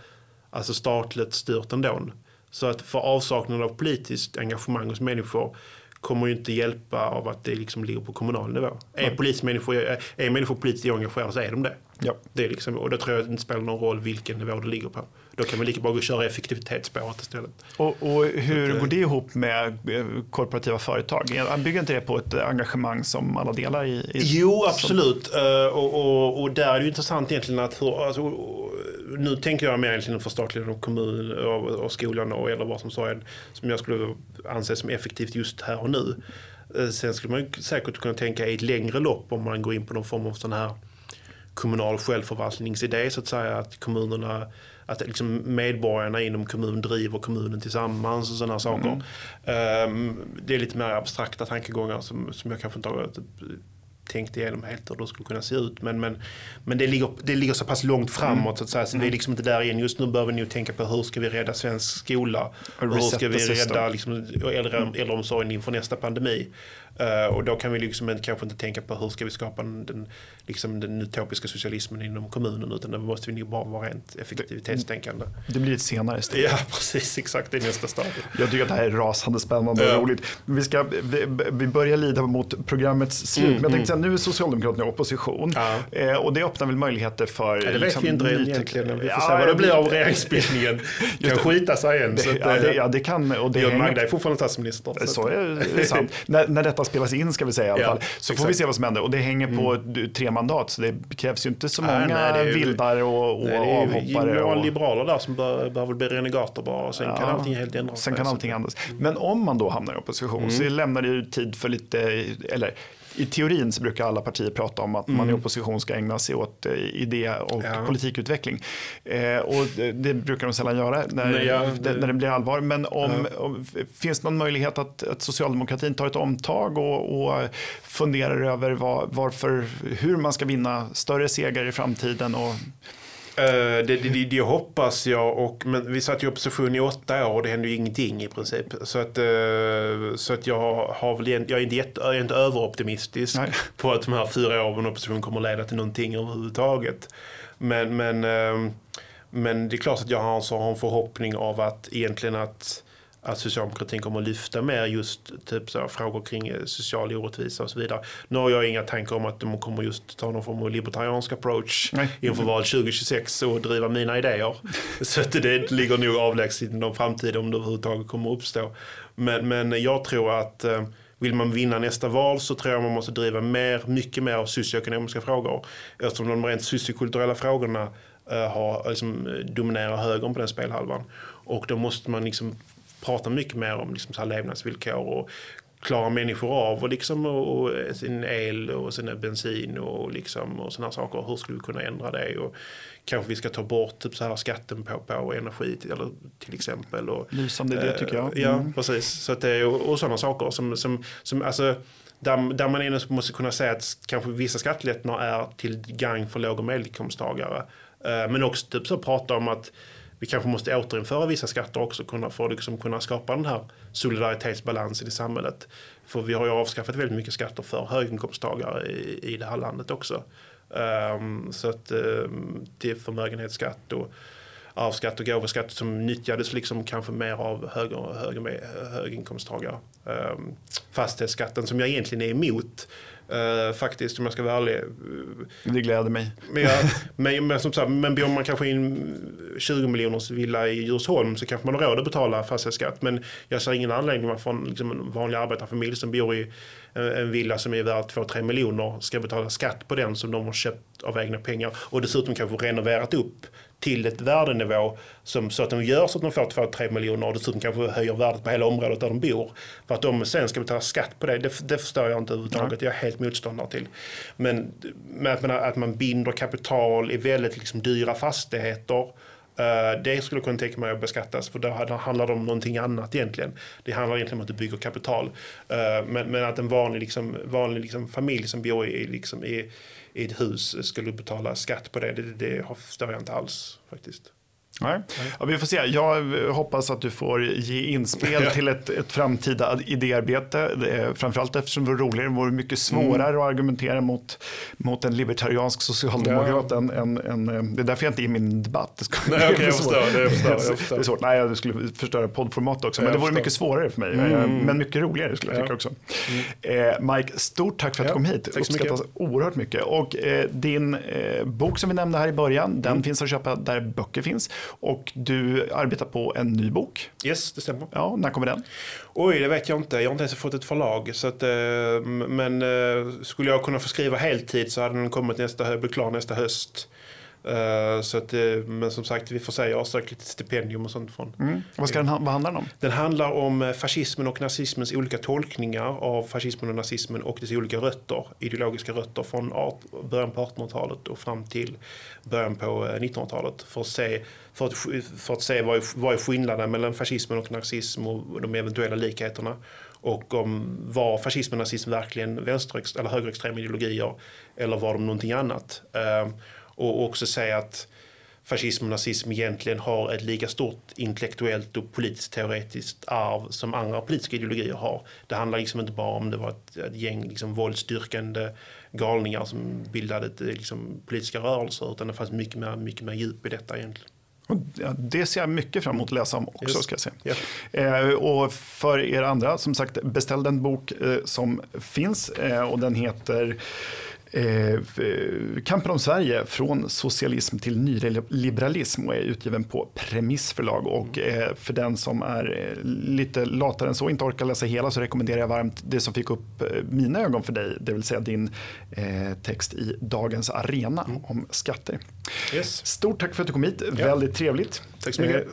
[SPEAKER 1] alltså statligt styrt ändå. Så att för avsaknad av politiskt engagemang hos människor kommer ju inte hjälpa av att det liksom ligger på kommunal nivå. Är, polis, människor, är, är människor politiskt engagerade så är de det. Ja. det är liksom, och då tror jag att det inte spelar någon roll vilken nivå det ligger på. Då kan man lika bra köra effektivitetsspåret istället.
[SPEAKER 2] Och, och hur att, går det ihop med eh, korporativa företag? Bygger inte det på ett engagemang som alla delar i? i
[SPEAKER 1] jo, absolut. Som... Uh, och, och, och, där är det intressant egentligen att hur, alltså, nu tänker jag mer egentligen förstatligande av kommun och, och skolan och vad som så är, som jag skulle anse som effektivt just här och nu. Sen skulle man säkert kunna tänka i ett längre lopp om man går in på någon form av sån här kommunal självförvaltningsidé så att säga. Att kommunerna att liksom medborgarna inom kommunen driver kommunen tillsammans och sådana saker. Um, det är lite mer abstrakta tankegångar som, som jag kanske inte har tänkt igenom helt hur det skulle kunna se ut. Men, men, men det, ligger, det ligger så pass långt framåt mm. så att säga. Så vi är mm. liksom inte där igen. Just nu behöver vi nog tänka på hur ska vi rädda svensk skola? Och hur ska vi rädda liksom, äldre, äldreomsorgen inför nästa pandemi? Uh, och då kan vi liksom kanske inte tänka på hur ska vi skapa den, liksom den utopiska socialismen inom kommunen utan då måste vi nog bara vara rent effektivitetstänkande.
[SPEAKER 2] Det blir ett senare steg.
[SPEAKER 1] Ja precis, exakt det är nästa stadie.
[SPEAKER 2] Jag tycker att det här är rasande spännande och ja. roligt. Vi, ska, vi, vi, börjar lida mot programmets slut mm, men jag tänkte mm. säga, nu är Socialdemokraterna i opposition ja. eh, och det öppnar väl möjligheter för...
[SPEAKER 1] Ja, det liksom, vet vi inte egentligen. Vi får ja, se vad det blir av regeringsbildningen. kan skita sig igen.
[SPEAKER 2] Det, ja, det, ja, det kan. Och det
[SPEAKER 1] Björn Magda är fortfarande statsminister.
[SPEAKER 2] Så, så är det sant. när, när detta spelas in ska vi säga i alla fall. Så exakt. får vi se vad som händer och det hänger på mm. tre mandat så det krävs ju inte så många nej, nej, vildar och, och nej, det är avhoppare.
[SPEAKER 1] Är några liberaler där som behöver bli renegater bara sen ja, kan allting helt ändras.
[SPEAKER 2] Sen kan allting ändras. Mm. Men om man då hamnar i opposition mm. så lämnar det ju tid för lite, eller i teorin så brukar alla partier prata om att mm. man i opposition ska ägna sig åt eh, idé och ja. politikutveckling. Eh, och det brukar de sällan göra när, Nej, ja, det, när det blir allvar. Men om, ja. om, finns det någon möjlighet att, att socialdemokratin tar ett omtag och, och funderar över var, varför, hur man ska vinna större segrar i framtiden? Och,
[SPEAKER 1] det, det, det, hoppas jag. Och, men vi satt i opposition i åtta år och det hände ju ingenting i princip. Så att, uh, så att jag, har väl, jag, är inte jätte, jag är inte överoptimistisk Nej. på att de här fyra åren i opposition kommer att leda till någonting överhuvudtaget. Men, men, uh, men det är klart att jag har en förhoppning av att egentligen att att socialdemokratin kommer att lyfta mer just typ så frågor kring eh, social orättvisa och så vidare. Nu har jag inga tankar om att de kommer just ta någon form av libertariansk approach Nej. inför val 2026 och driva mina idéer. så att det ligger nog avlägset i någon framtid om det överhuvudtaget kommer att uppstå. Men, men jag tror att eh, vill man vinna nästa val så tror jag man måste driva mer, mycket mer av socioekonomiska frågor. Eftersom de rent sociokulturella frågorna uh, har, liksom, dominerar högern på den spelhalvan. Och då måste man liksom pratar mycket mer om liksom så här levnadsvillkor och klarar människor av och, liksom, och, och sin el och sin bensin och, liksom, och sådana saker. Hur skulle vi kunna ändra det? Och kanske vi ska ta bort typ så här skatten på, på energi till, eller, till exempel. Och,
[SPEAKER 2] Lysande idé tycker jag.
[SPEAKER 1] Mm. Ja, precis. Så att det, och, och sådana saker som, som, som alltså, där, där man ändå måste kunna säga att kanske vissa skattelättnader är till gagn för låg och medelinkomsttagare. Eh, men också typ så prata om att vi kanske måste återinföra vissa skatter också kunna, för att liksom kunna skapa den här solidaritetsbalansen i samhället. För vi har ju avskaffat väldigt mycket skatter för höginkomsttagare i, i det här landet också. Um, så att um, det är förmögenhetsskatt och arvsskatt och gåvoskatt som nyttjades liksom kanske mer av höger, höger, höginkomsttagare. Um, ehm, fastighetsskatten som jag egentligen är emot Uh, faktiskt om jag ska vara ärlig.
[SPEAKER 2] Det gläder mig.
[SPEAKER 1] Men, jag, men, men, som sagt, men bor man kanske i en 20 miljoners villa i Djursholm så kanske man har råd att betala fastighetsskatt. Men jag ser ingen anledning varför en, liksom en vanlig arbetarfamilj som bor i en villa som är värd 2-3 miljoner ska betala skatt på den som de har köpt av egna pengar och dessutom kanske renoverat upp till ett värdenivå som, så att de gör så att de får 2-3 miljoner och dessutom kanske höjer värdet på hela området där de bor. För att de sen ska betala skatt på det, det, det förstår jag inte överhuvudtaget. Jag är helt motståndare till. Men, att, man, att man binder kapital i väldigt liksom dyra fastigheter Uh, det skulle jag kunna tänka mig att beskattas för då handlar det om någonting annat egentligen. Det handlar egentligen om att du bygger kapital. Uh, men, men, att en vanlig, liksom, vanlig liksom, familj som bor i, liksom, i, i ett hus eh, skulle betala skatt på det, det, det förstår jag inte alls faktiskt.
[SPEAKER 2] Nej. Ja, vi får se. Jag hoppas att du får ge inspel till ett, ett framtida idéarbete. Framförallt eftersom det vore roligare. Det vore mycket svårare mm. att argumentera mot, mot en libertariansk socialdemokrat. Ja. Än, än, än, det är därför jag inte är i min debatt.
[SPEAKER 1] Det, Nej, okay, jag förstår, det, jag förstår, jag förstår.
[SPEAKER 2] det är svårt. Nej, jag skulle förstöra poddformat också. Men det vore mycket svårare för mig. Mm. Men mycket roligare skulle jag tycka också. Mm. Eh, Mike, stort tack för att du kom hit. Tack Uppskattas mycket. oerhört mycket. Och eh, din eh, bok som vi nämnde här i början, den mm. finns att köpa där böcker finns. Och du arbetar på en ny bok.
[SPEAKER 1] Yes, det stämmer.
[SPEAKER 2] Ja, när kommer den?
[SPEAKER 1] Oj, det vet jag inte. Jag har inte ens fått ett förlag. Så att, eh, men eh, skulle jag kunna få skriva heltid så hade den kommit nästa, bli klar nästa höst. Uh, så att, men som sagt, vi får säga jag har sökt lite stipendium och sånt från.
[SPEAKER 2] Mm. Vad, ska den, vad handlar den om?
[SPEAKER 1] Den handlar om fascismen och nazismens olika tolkningar av fascismen och nazismen och dess olika rötter, ideologiska rötter från art, början på 1800-talet och fram till början på 1900-talet. För att se, för att, för att se vad, är, vad är skillnaden mellan fascismen och nazism och de eventuella likheterna och om var fascism och nazism verkligen vänster eller högerextrema ideologier eller var de någonting annat. Ehm, och också säga att fascism och nazism egentligen har ett lika stort intellektuellt och politiskt teoretiskt arv som andra politiska ideologier har. Det handlar liksom inte bara om det var ett, ett gäng liksom våldsdyrkande galningar som bildade ett, liksom, politiska rörelser utan det fanns mycket mer, mycket mer djup i detta egentligen.
[SPEAKER 2] Det ser jag mycket fram emot att läsa om också. Ska jag säga. Yeah. Eh, och för er andra, som sagt, beställ den bok eh, som finns eh, och den heter Eh, Kampen om Sverige från socialism till nyliberalism och är utgiven på Premissförlag. Och eh, för den som är eh, lite latare än så och inte orkar läsa hela så rekommenderar jag varmt det som fick upp mina ögon för dig, det vill säga din text i Dagens Arena mm. om skatter. Yes. Stort tack för att du kom hit, ja. väldigt trevligt.
[SPEAKER 1] Tack så mycket.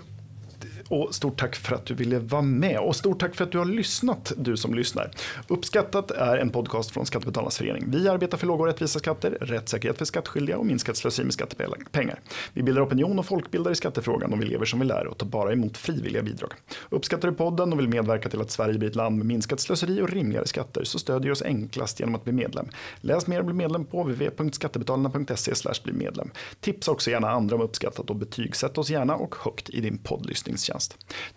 [SPEAKER 2] Och stort tack för att du ville vara med. Och stort tack för att du har lyssnat, du som lyssnar. Uppskattat är en podcast från Skattebetalarnas förening. Vi arbetar för låga och rättvisa skatter, rättssäkerhet för skattskyldiga och minskat slöseri med skattepengar. Vi bildar opinion och folkbildar i skattefrågan och vi lever som vi lär och tar bara emot frivilliga bidrag. Uppskattar du podden och vill medverka till att Sverige blir ett land med minskat slöseri och rimligare skatter så stödjer du oss enklast genom att bli medlem. Läs mer och bli medlem på www.skattebetalarna.se bli medlem. Tipsa också gärna andra om uppskattat och betygsätt oss gärna och högt i din poddlyssningstjänst.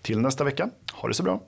[SPEAKER 2] Till nästa vecka, ha det så bra.